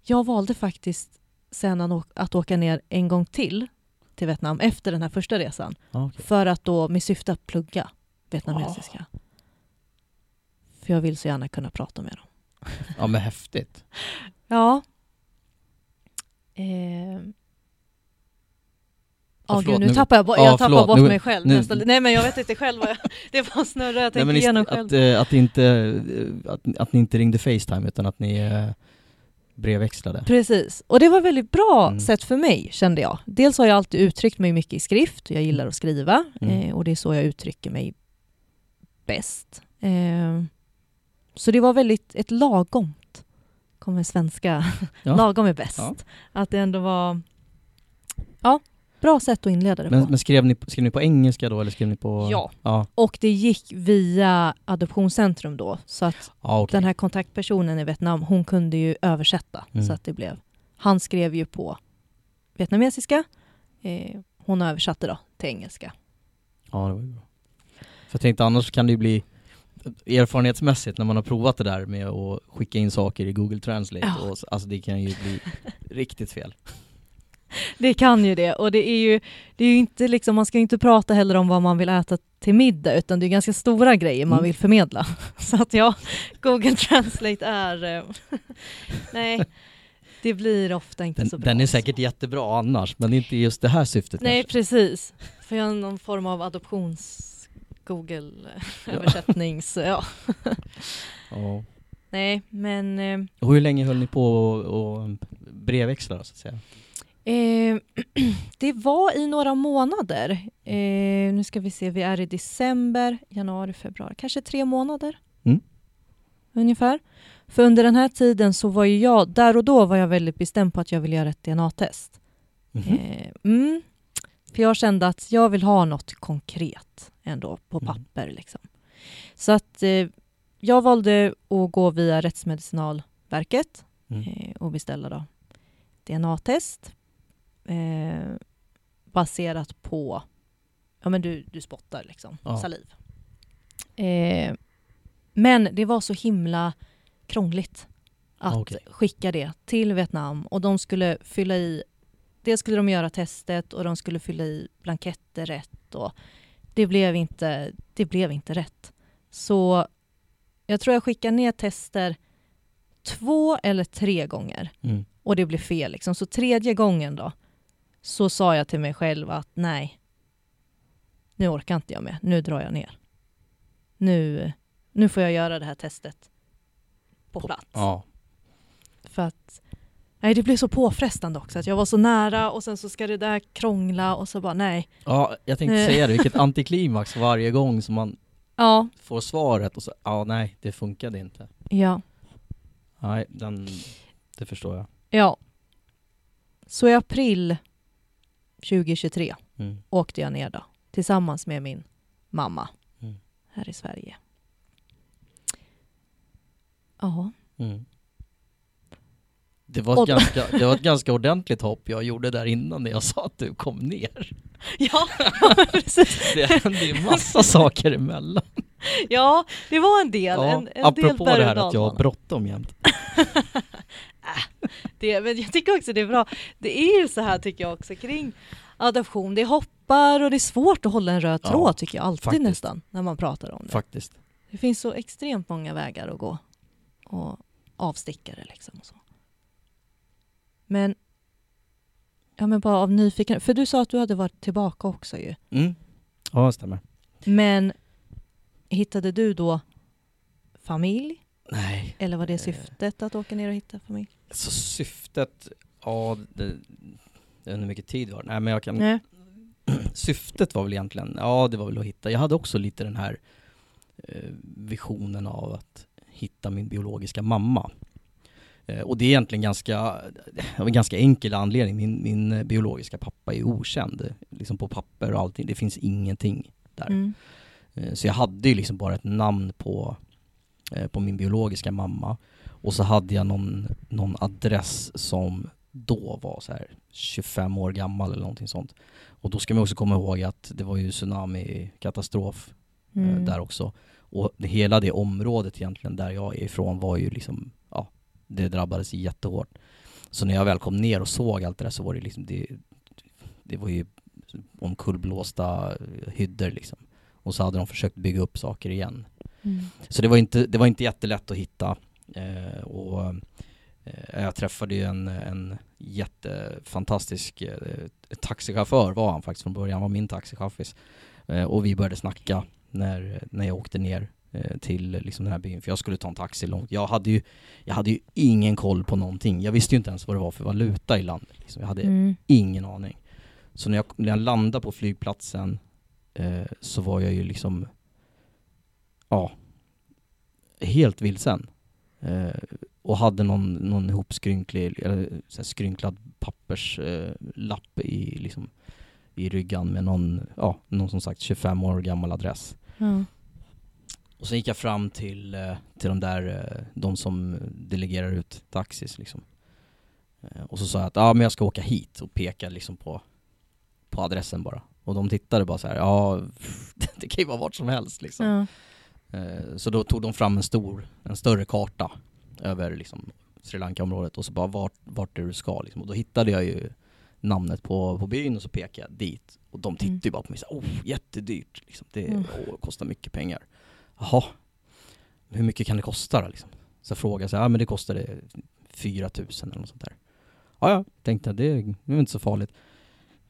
jag valde faktiskt sen att åka- ner en gång till till Vietnam efter den här första resan. Ja, okej. För att då med syfte att plugga vietnamesiska. För jag vill så gärna kunna prata med dem. ja men häftigt. [LAUGHS] Ja. Eh. Ja, förlåt, gud, nu tappar jag, bo- Ja, jag tappar förlåt, bort nu- mig själv. nu- nästan. Nej men jag vet inte själv vad jag... [LAUGHS] Det var snurrar, jag men igenom själv. att, eh, att, inte, eh, att, att ni inte ringde Facetime utan att ni eh, brevväxlade. Precis. Och det var väldigt bra Mm. sätt för mig, kände jag. Dels har jag alltid uttryckt mig mycket i skrift. Jag gillar att skriva. Mm. Eh, och det är så jag uttrycker mig bäst. Eh, så det var väldigt ett lagomt. Kommer svenska. [LAUGHS] Ja. Lagom är bäst. Ja. Att det ändå var... Ja, bra sätt att inleda det Men, på. men skrev, ni, skrev ni på engelska då eller skrev ni på... Ja. Ja, Och det gick via Adoptionscentrum då. Så att ja okej. den här kontaktpersonen i Vietnam, hon kunde ju översätta. Mm. Så att det blev... Han skrev ju på vietnamesiska. Eh, hon översatte då till engelska. Ja, det var ju bra. För jag tänkte annars kan det ju bli erfarenhetsmässigt när man har provat det där med att skicka in saker i Google Translate Ja. och, alltså det kan ju bli [LAUGHS] riktigt fel. Det kan ju det. Och det är ju, det är ju inte liksom, man ska ju inte prata heller om vad man vill äta till middag, utan det är ganska stora grejer man Mm. vill förmedla. [LAUGHS] Så att ja, Google Translate är... eh, [LAUGHS] nej, det blir ofta inte Den, så bra. den är säkert jättebra annars, men inte just det här syftet Nej, kanske. precis. För jag har någon form av adoptions... Google-översättnings... Ja. [LAUGHS] [LAUGHS] Ja. Nej, men... Eh, Och hur länge höll ni på och, och brevväxla så att säga? Eh, [CLEARS THROAT] det var i några månader. Eh, nu ska vi se, vi är i december, januari, februari, kanske tre månader. Mm. Ungefär. För under den här tiden så var ju jag, där och då var jag väldigt bestämd på att jag ville göra ett DNA-test. Mhm. Eh, mm, för jag kände att jag vill ha något konkret ändå på Mm. papper. Liksom. Så att eh, jag valde att gå via Rättsmedicinalverket Mm. eh, och beställa då DNA-test. eh, baserat på, ja men du, du spottar liksom, Ja. saliv. Eh, men det var så himla krångligt att Okej. skicka det till Vietnam och de skulle fylla i, dels skulle de göra testet och de skulle fylla i blanketter rätt och det blev inte, det blev inte rätt. Så jag tror jag skickade ner tester två eller tre gånger Mm. och det blev fel. Liksom. Så tredje gången då så sa jag till mig själv att nej, nu orkar inte jag med, nu drar jag ner. Nu, nu får jag göra det här testet på plats. Ja. För att nej, det blev så påfrestande också. Att jag var så nära och sen så ska det där krångla och så bara nej. ja, jag tänkte säga det, vilket [LAUGHS] antiklimax varje gång som man Ja, får svaret och så, ja nej, det funkade inte. ja, Nej, den, det förstår jag. ja. Så i april 2023 Mm. åkte jag ner då tillsammans med min mamma Mm. här i Sverige. Ja, Mm. Det var, ett ganska, det var ett ganska ordentligt hopp jag gjorde där innan när jag sa att du kom ner. ja, [LAUGHS] precis. Det hände ju massa saker emellan. Ja, det var en del. Ja, en, en del apropå berg- det här att jag har bråttom jämt. [LAUGHS] det, men jag tycker också det är bra. Det är ju så här tycker jag också kring adoption. Det hoppar och det är svårt att hålla en röd Ja, tråd tycker jag alltid faktiskt. nästan när man pratar om det. Faktiskt. Det finns så extremt många vägar att gå och avstickare liksom. Och så. Men, ja men bara av nyfikenhet, för du sa att du hade varit tillbaka också ju. Mm. Ja, det stämmer. Men hittade du då familj? Nej, Eller var det syftet att åka ner och hitta familj? så syftet, ja, det, jag vet inte hur mycket tid var det. Nej men jag kan, Nej. [CLEARS THROAT] syftet var väl egentligen, ja det var väl att hitta, jag hade också lite den här eh, visionen av att hitta min biologiska mamma. Eh, och det är egentligen ganska, av en ganska enkel anledning, min, min biologiska pappa är okänd, liksom på papper och allting, det finns ingenting där. Mm. Eh, Så jag hade ju liksom bara ett namn på, eh, på min biologiska mamma. Och så hade jag någon, någon adress som då var så här 25 år gammal eller någonting sånt. Och då ska man också komma ihåg att det var ju tsunami-katastrof Mm. där också. Och det, hela det området egentligen där jag är ifrån var ju liksom, det drabbades jättehårt. Så när jag väl kom ner och såg allt det där så var det liksom, det, det var ju omkullblåsta hyddor liksom. Och så hade de försökt bygga upp saker igen. Mm. Så det var inte, det var inte jättelätt att hitta. Eh, och eh, jag träffade ju en, en jättefantastisk eh, taxichaufför var han faktiskt från början, han var min taxichaffis. Eh, och vi började snacka när, när jag åkte ner till liksom den här byn, för jag skulle ta en taxi långt. Jag hade ju, jag hade ju ingen koll på någonting. Jag visste ju inte ens vad det var för valuta i landet. Liksom. Jag hade Mm. ingen aning. Så när jag, när jag landade på flygplatsen eh, så var jag ju liksom, ja, helt vilsen. Eh, och hade någon, någon ihopskrynklig, eller så skrynklad papperslapp eh, i, liksom, i ryggan med någon, ja, någon som sagt 25 år gammal adress. Ja. Och sen gick jag fram till, eh, till de där, eh, de som delegerar ut taxis liksom. Eh, Och så sa jag att ja men jag ska åka hit och peka liksom på, på adressen bara. Och de tittade bara så här, ja [LAUGHS] det kan ju vara vart som helst liksom. Ja. Så då tog de fram en stor, en större karta över liksom Sri Lanka-området och så bara vart, vart är du ska liksom. Och då hittade jag ju namnet på, på byn och så pekade jag dit. Och de tittade ju bara på mig såhär, oh jättedyrt liksom. Det Mm. åh, kostar mycket pengar. Jaha, hur mycket kan det kosta då liksom? Så jag frågade så ja men det kostade 4000 eller något sånt där. Ja ja, tänkte jag, det är inte så farligt.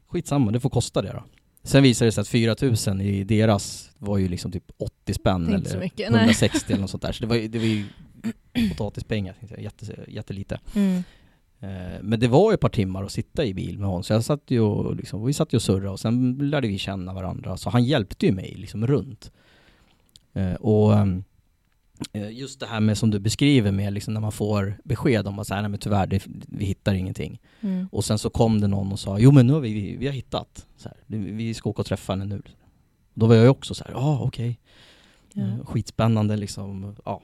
Skitsamma, det får kosta det då. Sen visade det sig att 4000 i deras var ju liksom typ 80 spänn inte så eller mycket, nej. 160 eller något sånt där. Så det var det var ju potatispengar, jätte, jättelite. Mm. Eh, Men det var ju ett par timmar att sitta i bil med honom, så jag satt ju och liksom, vi satt ju och surrade och sen lärde vi känna varandra, så han hjälpte ju mig liksom runt. Eh, Och ehm, eh, just det här med som du beskriver med liksom när man får besked om att säga nej men tyvärr, det, vi hittar ingenting. Mm. Och sen så kom det någon och sa, jo men nu har vi, vi, vi har hittat, så här, vi ska åka och träffa henne nu. Då var jag ju också så här, ja okej. Ja. Eh, Skitspännande liksom, ja.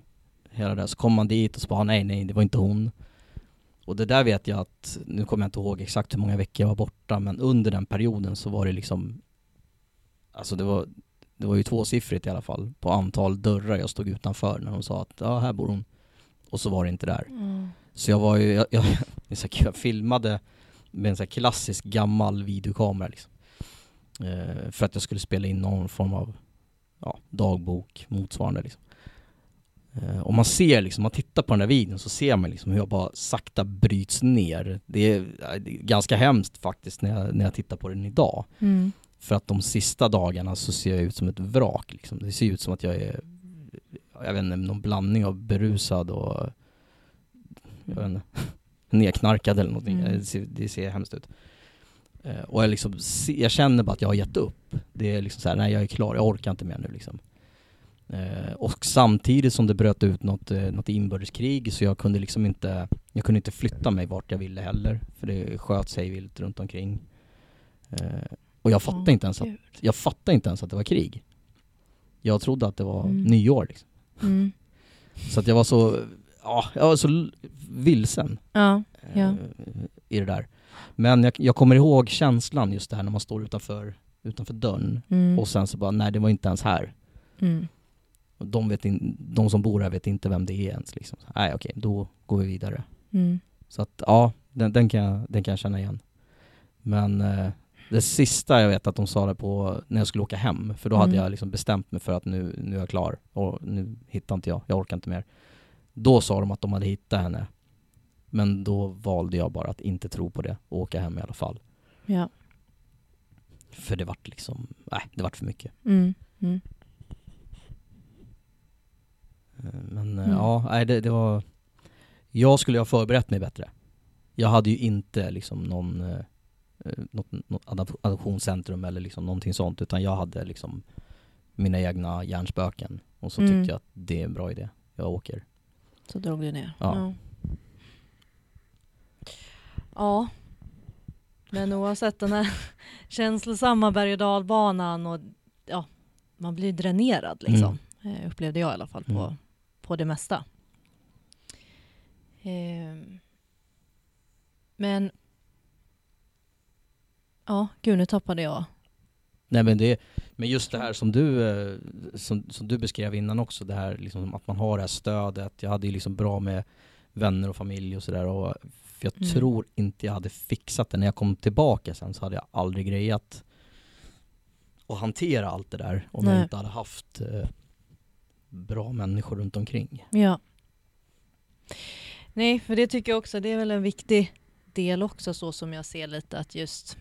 Hela det. Så kom man dit och så bara, nej nej det var inte hon. Och det där vet jag att, nu kommer jag inte ihåg exakt hur många veckor jag var borta, men under den perioden så var det liksom, alltså det var, det var ju tvåsiffrigt i alla fall på antal dörrar jag stod utanför när de sa att ja, här bor hon. Och så var det inte där. Mm. Så jag var ju, jag, jag, [LAUGHS] jag filmade med en sån här klassisk gammal videokamera liksom. Eh, för att jag skulle spela in någon form av ja, dagbok motsvarande liksom. Eh, och man ser liksom, man tittar på den där videon så ser man liksom hur jag bara sakta bryts ner. Det är, det är ganska hemskt faktiskt när jag, när jag tittar på den idag. Mm. För att de sista dagarna så ser jag ut som ett vrak liksom. Det ser ut som att jag är, jag vet inte, någon blandning av berusad och, jag vet inte, [LAUGHS] nedknarkad eller någonting. Mm. Det, ser, det ser hemskt ut. Eh, och jag liksom, jag känner bara att jag har gett upp. Det är liksom så här, nej jag är klar, jag orkar inte mer nu liksom. Eh, och samtidigt som det bröt ut något, eh, något inbördeskrig så jag kunde liksom inte, jag kunde inte flytta mig vart jag ville heller. För det sköt sig vilt runt omkring. Eh, och jag fattade Åh, inte ens att, Gud. jag fattade inte ens att det var krig. Jag trodde att det var Mm. nyår liksom. Mm. Så att jag var så, ja, jag var så vilsen Ja. eh, Ja. i det där. Men jag, jag kommer ihåg känslan just det här när man står utanför, utanför dörren Mm. och sen så bara, nej det var inte ens här. Mm. Och de, vet in, de som bor här vet inte vem det är ens liksom. Nej okej, då går vi vidare. Mm. Så att ja, den, den, kan, jag, den kan jag känna igen. Men eh, det sista jag vet att de sa det på när jag skulle åka hem, för då hade Mm. jag liksom bestämt mig för att nu, nu är jag klar och nu hittar inte jag, jag orkar inte mer. Då sa de att de hade hittat henne. Men då valde jag bara att inte tro på det och åka hem i alla fall. Ja. För det vart liksom, nej det vart för mycket. Mm. Mm. Men eh, Mm. ja, nej det, det var Jag skulle ha förberett mig bättre Jag hade ju inte liksom någon eh, något, något adop- adoptionscentrum eller liksom någonting sånt utan jag hade liksom mina egna hjärnspöken och så Mm. tyckte jag att det är en bra idé Jag åker Så drog du ner. Ja. Ja. ja. Men oavsett den här [LAUGHS] känslosamma berg och dalbanan och ja, man blir dränerad liksom. Eh, upplevde jag i alla fall på, Mm. på det mesta. Ehm. men ja, gud nu tappade jag. Nej men det, men just det här som du, eh, som, som du beskrev innan också, det här liksom att man har det här stödet. Jag hade ju liksom bra med vänner och familj och sådär jag Mm. tror inte jag hade fixat det. När jag kom tillbaka sen så hade jag aldrig grejat att hantera allt det där om Nej. jag inte hade haft eh, bra människor runt omkring. Ja. Nej, för det tycker jag också, det är väl en viktig del också så som jag ser lite att just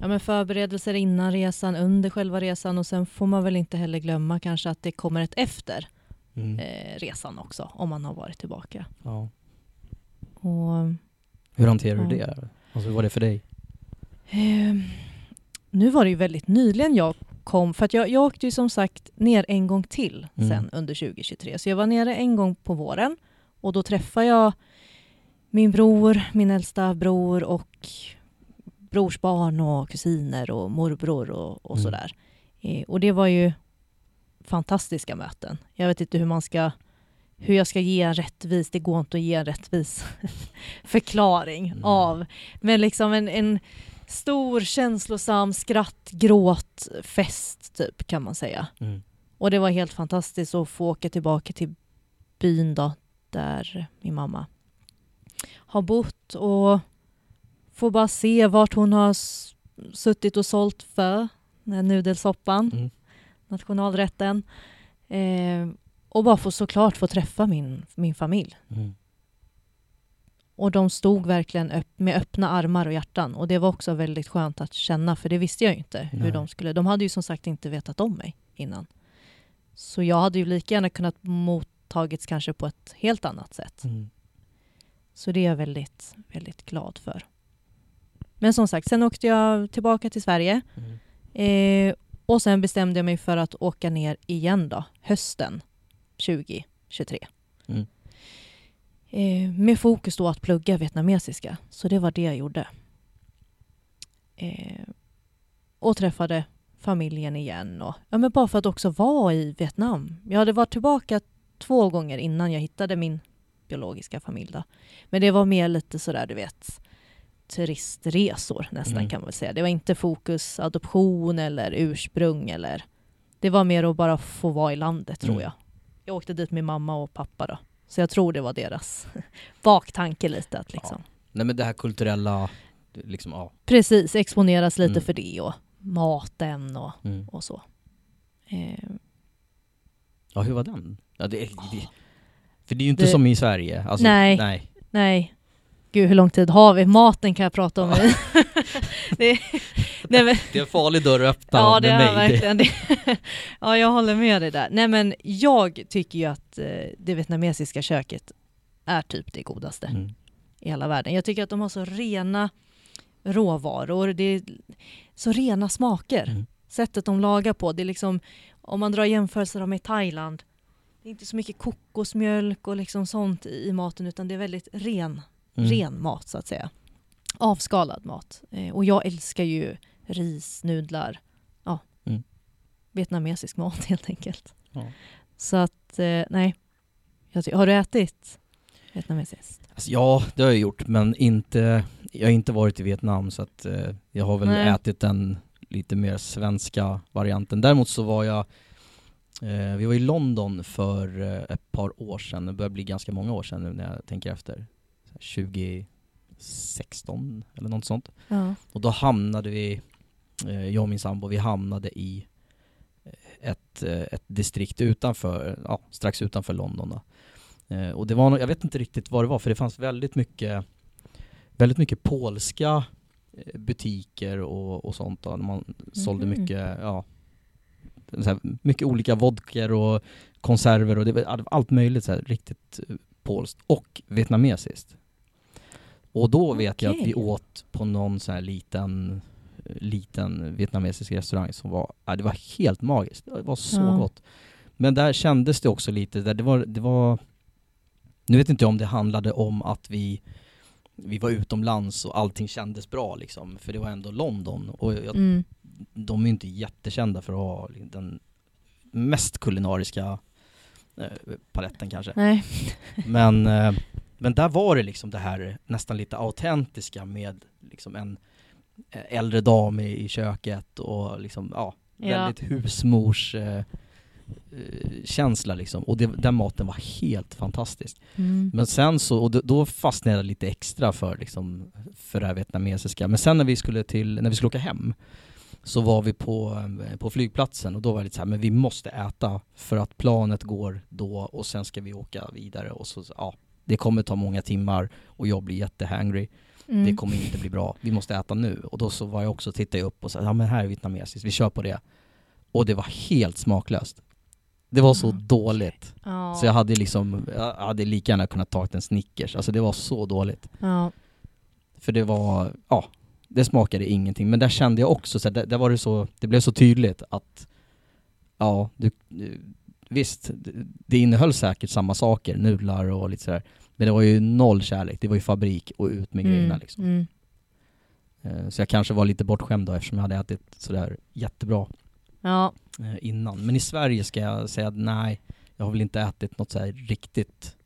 ja, men förberedelser innan resan, under själva resan och sen får man väl inte heller glömma kanske att det kommer ett efter Mm. eh, resan också om man har varit tillbaka. Ja. Och, Hur hanterar Ja. du det? Alltså hur var det för dig? eh, nu var det ju väldigt nyligen jag kom, för att jag, jag åkte ju som sagt ner en gång till Mm. sen under 2023. Så jag var nere en gång på våren och då träffade jag min bror, min äldsta bror och brorsbarn och kusiner och morbror och, och Mm. sådär. Eh, och det var ju fantastiska möten. Jag vet inte hur man ska hur jag ska ge en rättvis, det går inte att ge en rättvis [LAUGHS] förklaring Mm. av, men liksom en, en stor känslosam skratt, gråt, fest typ kan man säga. Mm. Och det var helt fantastiskt att få åka tillbaka till byn då, där min mamma har bott och få bara se vart hon har suttit och sålt för, den här nudelsoppan, Mm. nationalrätten. Eh, och bara få såklart få träffa min, min familj. Mm. Och de stod verkligen öpp- med öppna armar och hjärtan. Och det var också väldigt skönt att känna, för det visste jag ju inte hur Nej. de skulle. De hade ju som sagt inte vetat om mig innan. Så jag hade ju lika gärna kunnat mottagits kanske på ett helt annat sätt. Mm. Så det är jag väldigt, väldigt glad för. Men som sagt, sen åkte jag tillbaka till Sverige. Mm. Eh, och sen bestämde jag mig för att åka ner igen då, hösten 2023. Mm. Eh, med fokus då att plugga vietnamesiska. Så det var det jag gjorde. Eh, och träffade familjen igen. Och, ja, men bara för att också vara i Vietnam. Jag hade varit tillbaka två gånger innan jag hittade min biologiska familj. Då. Men det var mer lite sådär, du vet, turistresor nästan Mm. kan man väl säga. Det var inte fokus adoption eller ursprung eller det var mer att bara få vara i landet tror Mm. jag. Jag åkte dit med mamma och pappa då. Så jag tror det var deras [LAUGHS] baktanke lite att liksom Nej men det här kulturella, liksom ja. precis exponeras lite Mm. för det och maten och, Mm. och så. Eh, Ja hur var den? Ja, det, det, för det är ju inte Det- som i Sverige. Alltså, Nej. nej. nej, gud hur lång tid har vi? Maten kan jag prata om. i. [LAUGHS] det, nej, men, Det är en farlig dörr att öppna Ja, det med är mig. verkligen det. [LAUGHS] Ja, jag håller med dig där. Nej, men jag tycker ju att eh, det vietnamesiska köket är typ det godaste Mm. i hela världen. Jag tycker att de har så rena råvaror, det är så rena smaker. Mm. Sättet de lagar på, det är liksom, om man drar jämförelser med Thailand, det är inte så mycket kokosmjölk och liksom sånt i maten, utan det är väldigt ren, Mm. ren mat så att säga. Avskalad mat. Eh, och jag älskar ju ris, nudlar, ja, Mm. vietnamesisk mat [LAUGHS] helt enkelt. Ja. Så att, eh, nej. Har du ätit vietnamesiskt? Alltså, ja, det har jag gjort, men inte, jag har inte varit i Vietnam så att eh, jag har väl Nej. ätit den lite mer svenska varianten. Däremot så var jag, vi var i London för ett par år sedan, det börjar bli ganska många år sedan nu när jag tänker efter. 2016 eller något sånt. Ja. Och då hamnade vi, eh, jag och min sambo, vi hamnade i eh, ett, eh, ett distrikt utanför, ja, strax utanför London då. Och det var, jag vet inte riktigt vad det var för det fanns väldigt mycket, väldigt mycket polska butiker och, och sånt då, man sålde Mhm. mycket, ja, så mycket olika vodkor och konserver och det var allt möjligt så här, riktigt polskt och vietnamesiskt. Och då vet jag att vi åt på någon sån här liten, liten vietnamesisk restaurang som var, ja, det var helt magiskt. Det var så Ja. gott. Men där kändes det också lite, där det var, det var, nu vet inte jag om det handlade om att vi vi var utomlands och allting kändes bra liksom, för det var ändå London och jag, Mm. de är ju inte jättekända för att ha den mest kulinariska eh, paletten kanske. Nej. Men, eh, men där var det liksom det här nästan lite autentiska med liksom en eh, äldre dam i, i köket och liksom, ja, Ja. väldigt husmors eh, eh, känsla liksom. Och det, den maten var helt fantastisk. Mm. Men sen så, och då, fastnade jag lite extra för liksom, för det här vietnamesiska. Men sen när vi skulle till, när vi skulle åka hem så var vi på, eh, på flygplatsen och då var det lite så här, men vi måste äta för att planet går då och sen ska vi åka vidare och så, ja, det kommer ta många timmar och jag blir jättehangry. Mm. Det kommer inte bli bra, vi måste äta nu. Och då så var jag också, tittade jag upp och sa, ja men här är vietnamesiskt, vi kör på det. Och det var helt smaklöst. Det var så Ja, dåligt. Ja. Så jag hade liksom, jag hade lika gärna kunnat tagit en Snickers, alltså det var så dåligt. ja. För det var, ja, det smakade ingenting. Men där kände jag också så här, där, där var det så, det blev så tydligt att, ja, du- visst, det, innehöll säkert samma saker, nudlar och lite sådär. Men det var ju noll kärlek, det var ju fabrik och ut med grejerna liksom. Mm. Eh, Så jag kanske var lite bortskämd då eftersom jag hade ätit sådär jättebra Ja. eh, innan. Men i Sverige ska jag säga att nej, jag har väl inte ätit något så här riktigt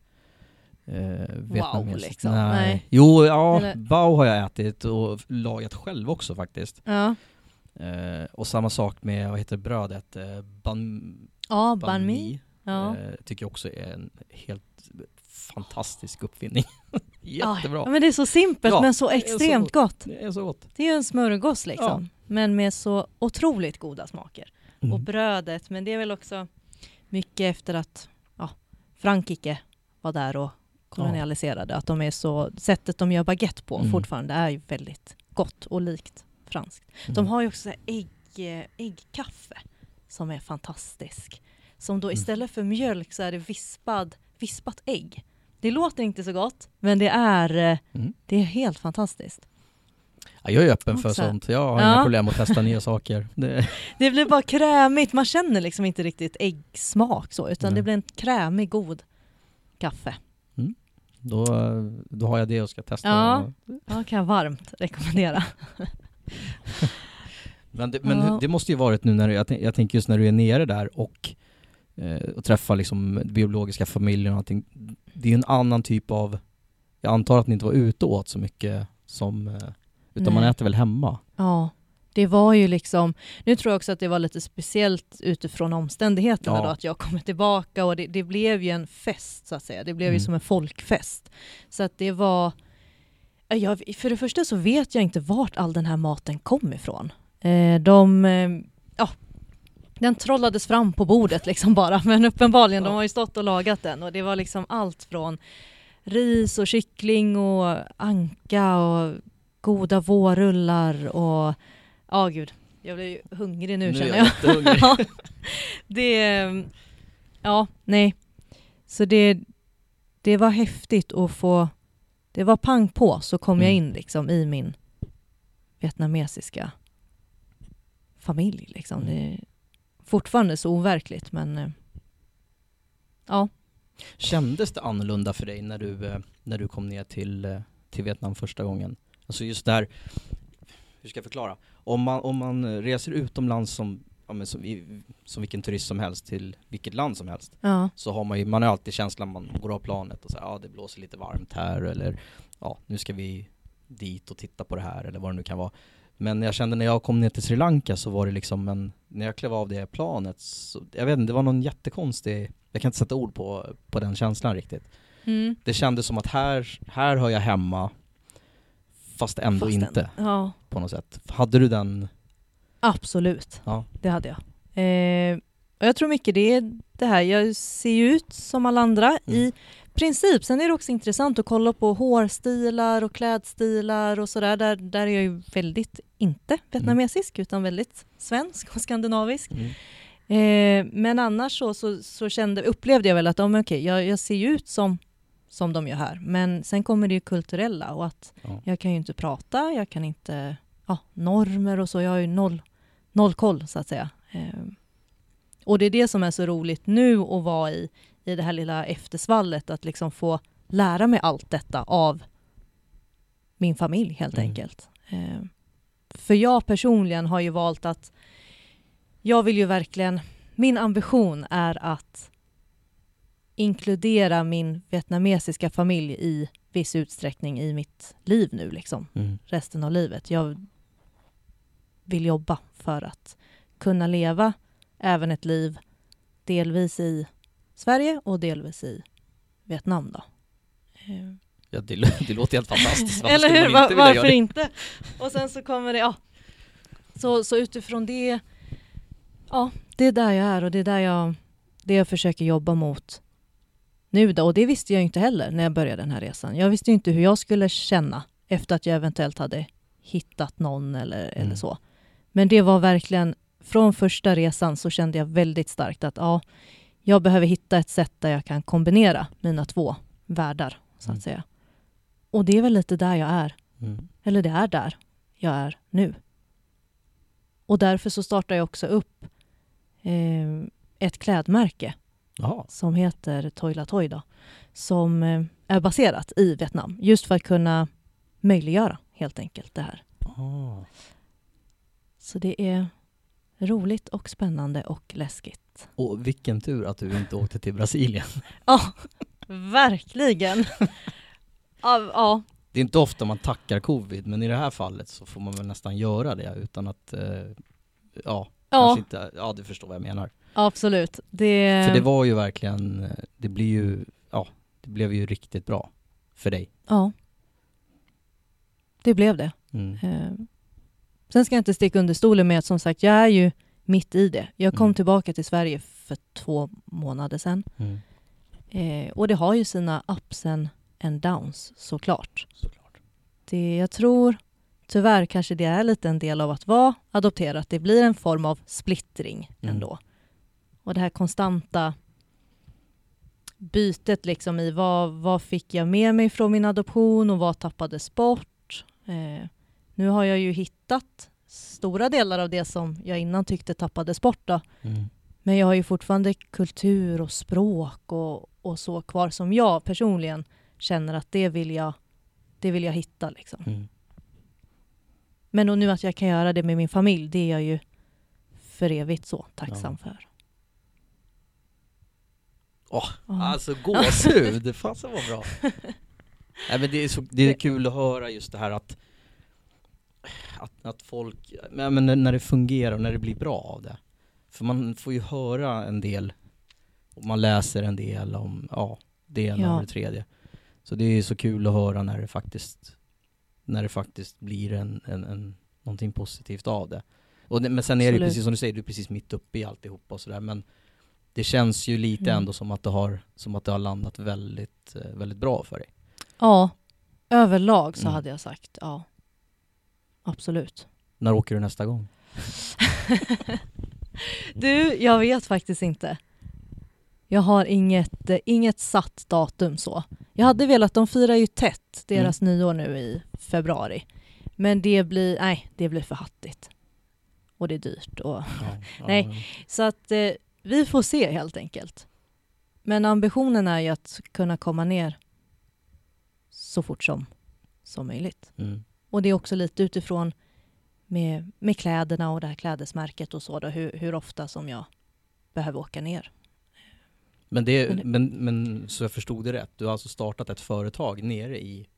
eh, vietnamesiskt. liksom. Nej. Nej. Jo, ja, Eller- bao har jag ätit och lagat själv också faktiskt. Ja. Eh, och samma sak med, vad heter brödet? Eh, ban, Ja, banh mi. Ja. Eh, tycker jag också är en helt fantastisk uppfinning. [LAUGHS] Jättebra. Ja, men det är så simpelt Ja, men så extremt gott. Det är så gott. Det är ju en smörgås liksom. Men med så otroligt goda smaker. Och Mm. brödet, men det är väl också mycket efter att ja, Frankrike var där och kolonialiserade. Att de är så, sättet de gör baguette på Mm. fortfarande är ju väldigt gott och likt franskt. De Mm. har ju också ägg, eh, äggkaffe som är fantastisk. Som då Mm. istället för mjölk så är det vispad, vispat ägg. Det låter inte så gott, men det är, eh, Mm. det är helt fantastiskt. Ja, jag är öppen för Också. sånt. Jag har Ja. inga problem att testa nya [LAUGHS] saker. Det, Det blir bara krämigt, man känner liksom inte riktigt äggsmak så, utan Nej. det blir en krämig, god kaffe. då, då har jag det och ska testa. Ja. Ja, kan jag varmt rekommendera. [LAUGHS] Men, det, men Ja. det måste ju varit nu när du, jag, jag tänker just när du är nere där och eh, och träffa liksom biologiska familjen och allting. Det är ju en annan typ av, jag antar att ni inte var ute och åt så mycket som, eh, utan man Nej. äter väl hemma? Ja, det var ju liksom, nu tror jag också att det var lite speciellt utifrån omständigheterna Ja. då, att jag kommer tillbaka och det, det blev ju en fest så att säga. Det blev ju Mm. som en folkfest. Så att det var, ja, jag, för det första så vet jag inte vart all den här maten kom ifrån. Eh, de, eh, ja, den trollades fram på bordet liksom bara, [LAUGHS] men uppenbarligen, de Ja. har ju stått och lagat den och det var liksom allt från ris och kyckling och anka och goda vårrullar och ja gud, jag blir ju hungrig nu, Nu är känner jag jag. jättehungrig. [LAUGHS] ja, det, ja, nej. Så det, det var häftigt att få, det var pang på så kom jag Mm. in liksom i min vietnamesiska familj liksom. Mm. Det är fortfarande så overkligt men eh, ja. Kändes det annorlunda för dig när du, eh, när du kom ner till, eh, till Vietnam första gången? Alltså just där, hur ska jag förklara? Om man, om man reser utomlands som, ja, som, i, som vilken turist som helst till vilket land som helst Ja, så har man ju, man har alltid känslan man går av planet och säger ja det blåser lite varmt här eller ja nu ska vi dit och titta på det här eller vad det nu kan vara. Men jag kände när jag kom ner till Sri Lanka så var det liksom en, när jag klev av det planet så, jag vet inte, det var någon jättekonstig, jag kan inte sätta ord på, på den känslan riktigt. mm. Det kändes som att här, här hör jag hemma fast ändå Fast inte ja, på något sätt. Hade du den, absolut. ja, Det hade jag. Eh, och jag tror mycket det är det här, jag ser ju ut som alla andra i princip. Sen är det också intressant att kolla på hårstilar och klädstilar och sådär. Där, där är jag ju väldigt inte vietnamesisk utan väldigt svensk och skandinavisk. mm. Eh, men annars så, så, så kände, upplevde jag väl att ja, men okej, jag, jag ser ju ut som, som de gör här. Men sen kommer det ju kulturella och att ja. jag kan ju inte prata, jag kan inte, ja, normer och så, jag har ju noll, noll koll så att säga. Ehm, och det är det som är så roligt nu att vara i, i det här lilla eftersvallet, att liksom få lära mig allt detta av min familj helt Mm. enkelt. Ehm, för jag personligen har ju valt att jag vill ju verkligen, min ambition är att inkludera min vietnamesiska familj i viss utsträckning i mitt liv nu liksom, Mm. resten av livet. Jag vill jobba för att kunna leva även ett liv delvis i Sverige och delvis i Vietnam då. Eh, Ja, det, det låter helt fantastiskt. Varför Eller hur? inte vilja varför inte? Och sen så kommer det, ja. Så, så utifrån det, ja, det är där jag är och det är där jag, det jag försöker jobba mot nu då. Och det visste jag inte heller när jag började den här resan. Jag visste inte hur jag skulle känna efter att jag eventuellt hade hittat någon eller, eller Mm. så. Men det var verkligen, från första resan så kände jag väldigt starkt att ja, jag behöver hitta ett sätt där jag kan kombinera mina två världar, så att Mm. säga. Och det är väl lite där jag är. Mm. Eller det är där jag är nu. Och därför så startar jag också upp eh, ett klädmärke Jaha. som heter Toila Toy då, som eh, är baserat i Vietnam. Just för att kunna möjliggöra helt enkelt det här. Ah. Så det är roligt och spännande och läskigt. Och vilken tur att du inte åkte till Brasilien. [LAUGHS] Ja, verkligen. ja, ja, Det är inte ofta man tackar covid, men i det här fallet så får man väl nästan göra det utan att, eh, ja, ja inte, ja du förstår vad jag menar. absolut. Det, För det var ju verkligen, eh, det blir ju, ja, det blev ju riktigt bra för dig. Ja. Det blev det. Mm. Eh, sen ska jag inte sticka under stolen med att som sagt, jag är ju mitt i det. Jag kom Mm. tillbaka till Sverige för två månader sedan. Mm. Eh, och det har ju sina ups and, downs såklart. Såklart. Det, jag tror tyvärr kanske det är lite en del av att vara adopterad. Det blir en form av splittring Mm. ändå. Och det här konstanta bytet liksom i vad, vad fick jag med mig från min adoption och vad tappades bort. Eh, nu har jag ju hittat stora delar av det som jag innan tyckte tappades bort. Då. Mm. Men jag har ju fortfarande kultur och språk och, och så kvar som jag personligen känner att det vill jag, det vill jag hitta. Liksom. Mm. Men och nu att jag kan göra det med min familj, det är jag ju för evigt så tacksam för. Åh, Ja. alltså [LAUGHS] gåshud, fasen vad bra. [LAUGHS] Nej men det är, så, det är kul att höra just det här att att, att folk, men, men när- det fungerar och när det blir bra av det. För man får ju höra en del och man läser en del om, ja, det ena Ja. och det tredje. Så det är så kul att höra när det faktiskt, när det faktiskt blir en, en, en någonting positivt av det. Och det men sen är det Absolut. precis som du säger, du är precis mitt uppe i alltihopa och sådär men det känns ju lite Mm. ändå som att det har, som att det har landat väldigt, eh, väldigt bra för dig. Ja, överlag så Mm. hade jag sagt ja. Absolut. När åker du nästa gång? [LAUGHS] Du, jag vet faktiskt inte. Jag har inget, eh, inget satt datum så. Jag hade velat, de firar ju tätt deras nyår nu i februari. Men det blir, nej, det blir för hattigt. Och det är dyrt. Och, Ja, [LAUGHS] Nej. ja, så att eh, vi får se helt enkelt. Men ambitionen är ju att kunna komma ner så fort som, som möjligt. Mm. Och det är också lite utifrån med, med kläderna och det här klädesmärket och så då, hur, hur ofta som jag behöver åka ner. Men, det, Men men, så jag förstod det rätt, du har alltså startat ett företag nere i,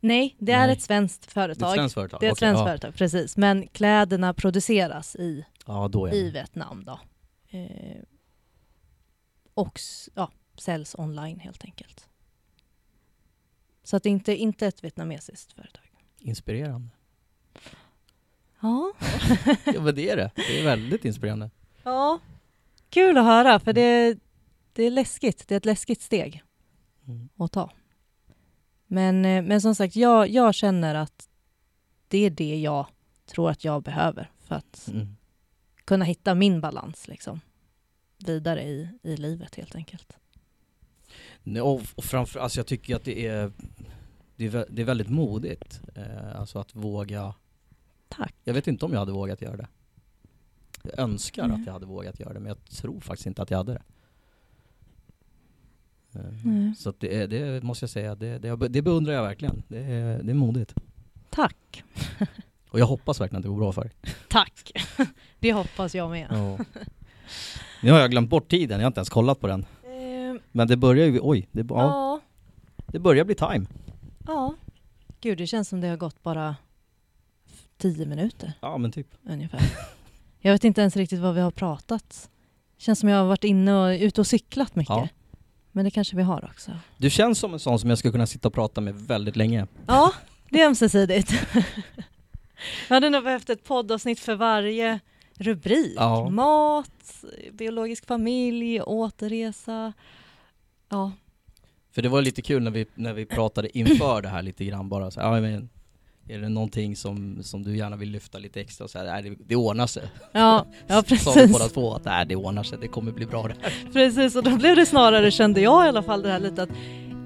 Nej, det är Nej. ett svenskt det är företag. ett svenskt företag? Det är ett Okej, svenskt ja. företag, precis. Men kläderna produceras i, Ja, är i. Vietnam då. Eh, och ja, säljs online helt enkelt. Så att det inte, inte ett vietnamesiskt företag. Inspirerande. Ja. [LAUGHS] Ja men det är det, det är väldigt inspirerande. ja, kul att höra för det, det är läskigt. Det är ett läskigt steg. Mm. att ta. Men, eh, men som sagt, jag, jag känner att det är det jag tror att jag behöver för att Mm. kunna hitta min balans liksom, vidare i, i livet helt enkelt. Och framför, alltså jag tycker att det är, det är, det är väldigt modigt, eh, alltså att våga, Tack. jag vet inte om jag hade vågat göra det. Jag önskar Mm. att jag hade vågat göra det, men jag tror faktiskt inte att jag hade det. Nej. Så det, det måste jag säga, det, det, det beundrar jag verkligen. Det är, det är modigt. Tack. [LAUGHS] Och jag hoppas verkligen att det går bra för dig. Tack. [LAUGHS] Det hoppas jag med. Ja. Nu har jag glömt bort tiden, jag har inte ens kollat på den. Eh, Men det börjar ju, oj, det, ja, ja. det börjar bli time. Ja. Gud, det känns som det har gått bara tio minuter Ja men typ. ungefär. Jag vet inte ens riktigt vad vi har pratat. Känns som jag har varit inne och ute och cyklat mycket. Ja. Men det kanske vi har också. Du känns som en sån som jag skulle kunna sitta och prata med väldigt länge. Ja, det är ömsesidigt. Jag hade nog behövt ett poddavsnitt för varje rubrik. Ja. Mat, biologisk familj, återresa. Ja, För det var lite kul när vi, när vi pratade inför det här lite grann bara så, här, men, är det någonting som, som du gärna vill lyfta lite extra? Så här, nej, det, det ordnar sig. ja, ja [LAUGHS] Sa vi båda precis. två att nej, det ordnar sig, det kommer bli bra det här. [LAUGHS] precis. Och då blev det snarare, kände jag i alla fall, det här lite att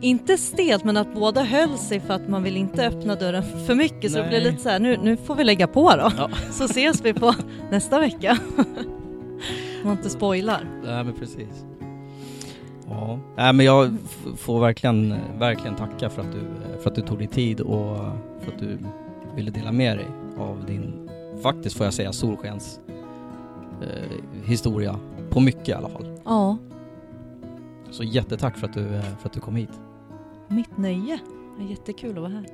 inte stelt, men att båda höll sig för att man vill inte öppna dörren för mycket. Så det Nej. blev lite så här, nu, nu får vi lägga på då. Ja. [LAUGHS] Så ses vi på nästa vecka. Om man inte spoilar. Nej men precis. Ja, nej men jag får verkligen, verkligen tacka för att, du, för att du tog dig tid och för att du ville dela med dig av din, faktiskt får jag säga, solskens eh, historia. På mycket i alla fall. Ja, Så jättetack för att du, för att du kom hit. mitt nöje. Jättekul att vara här.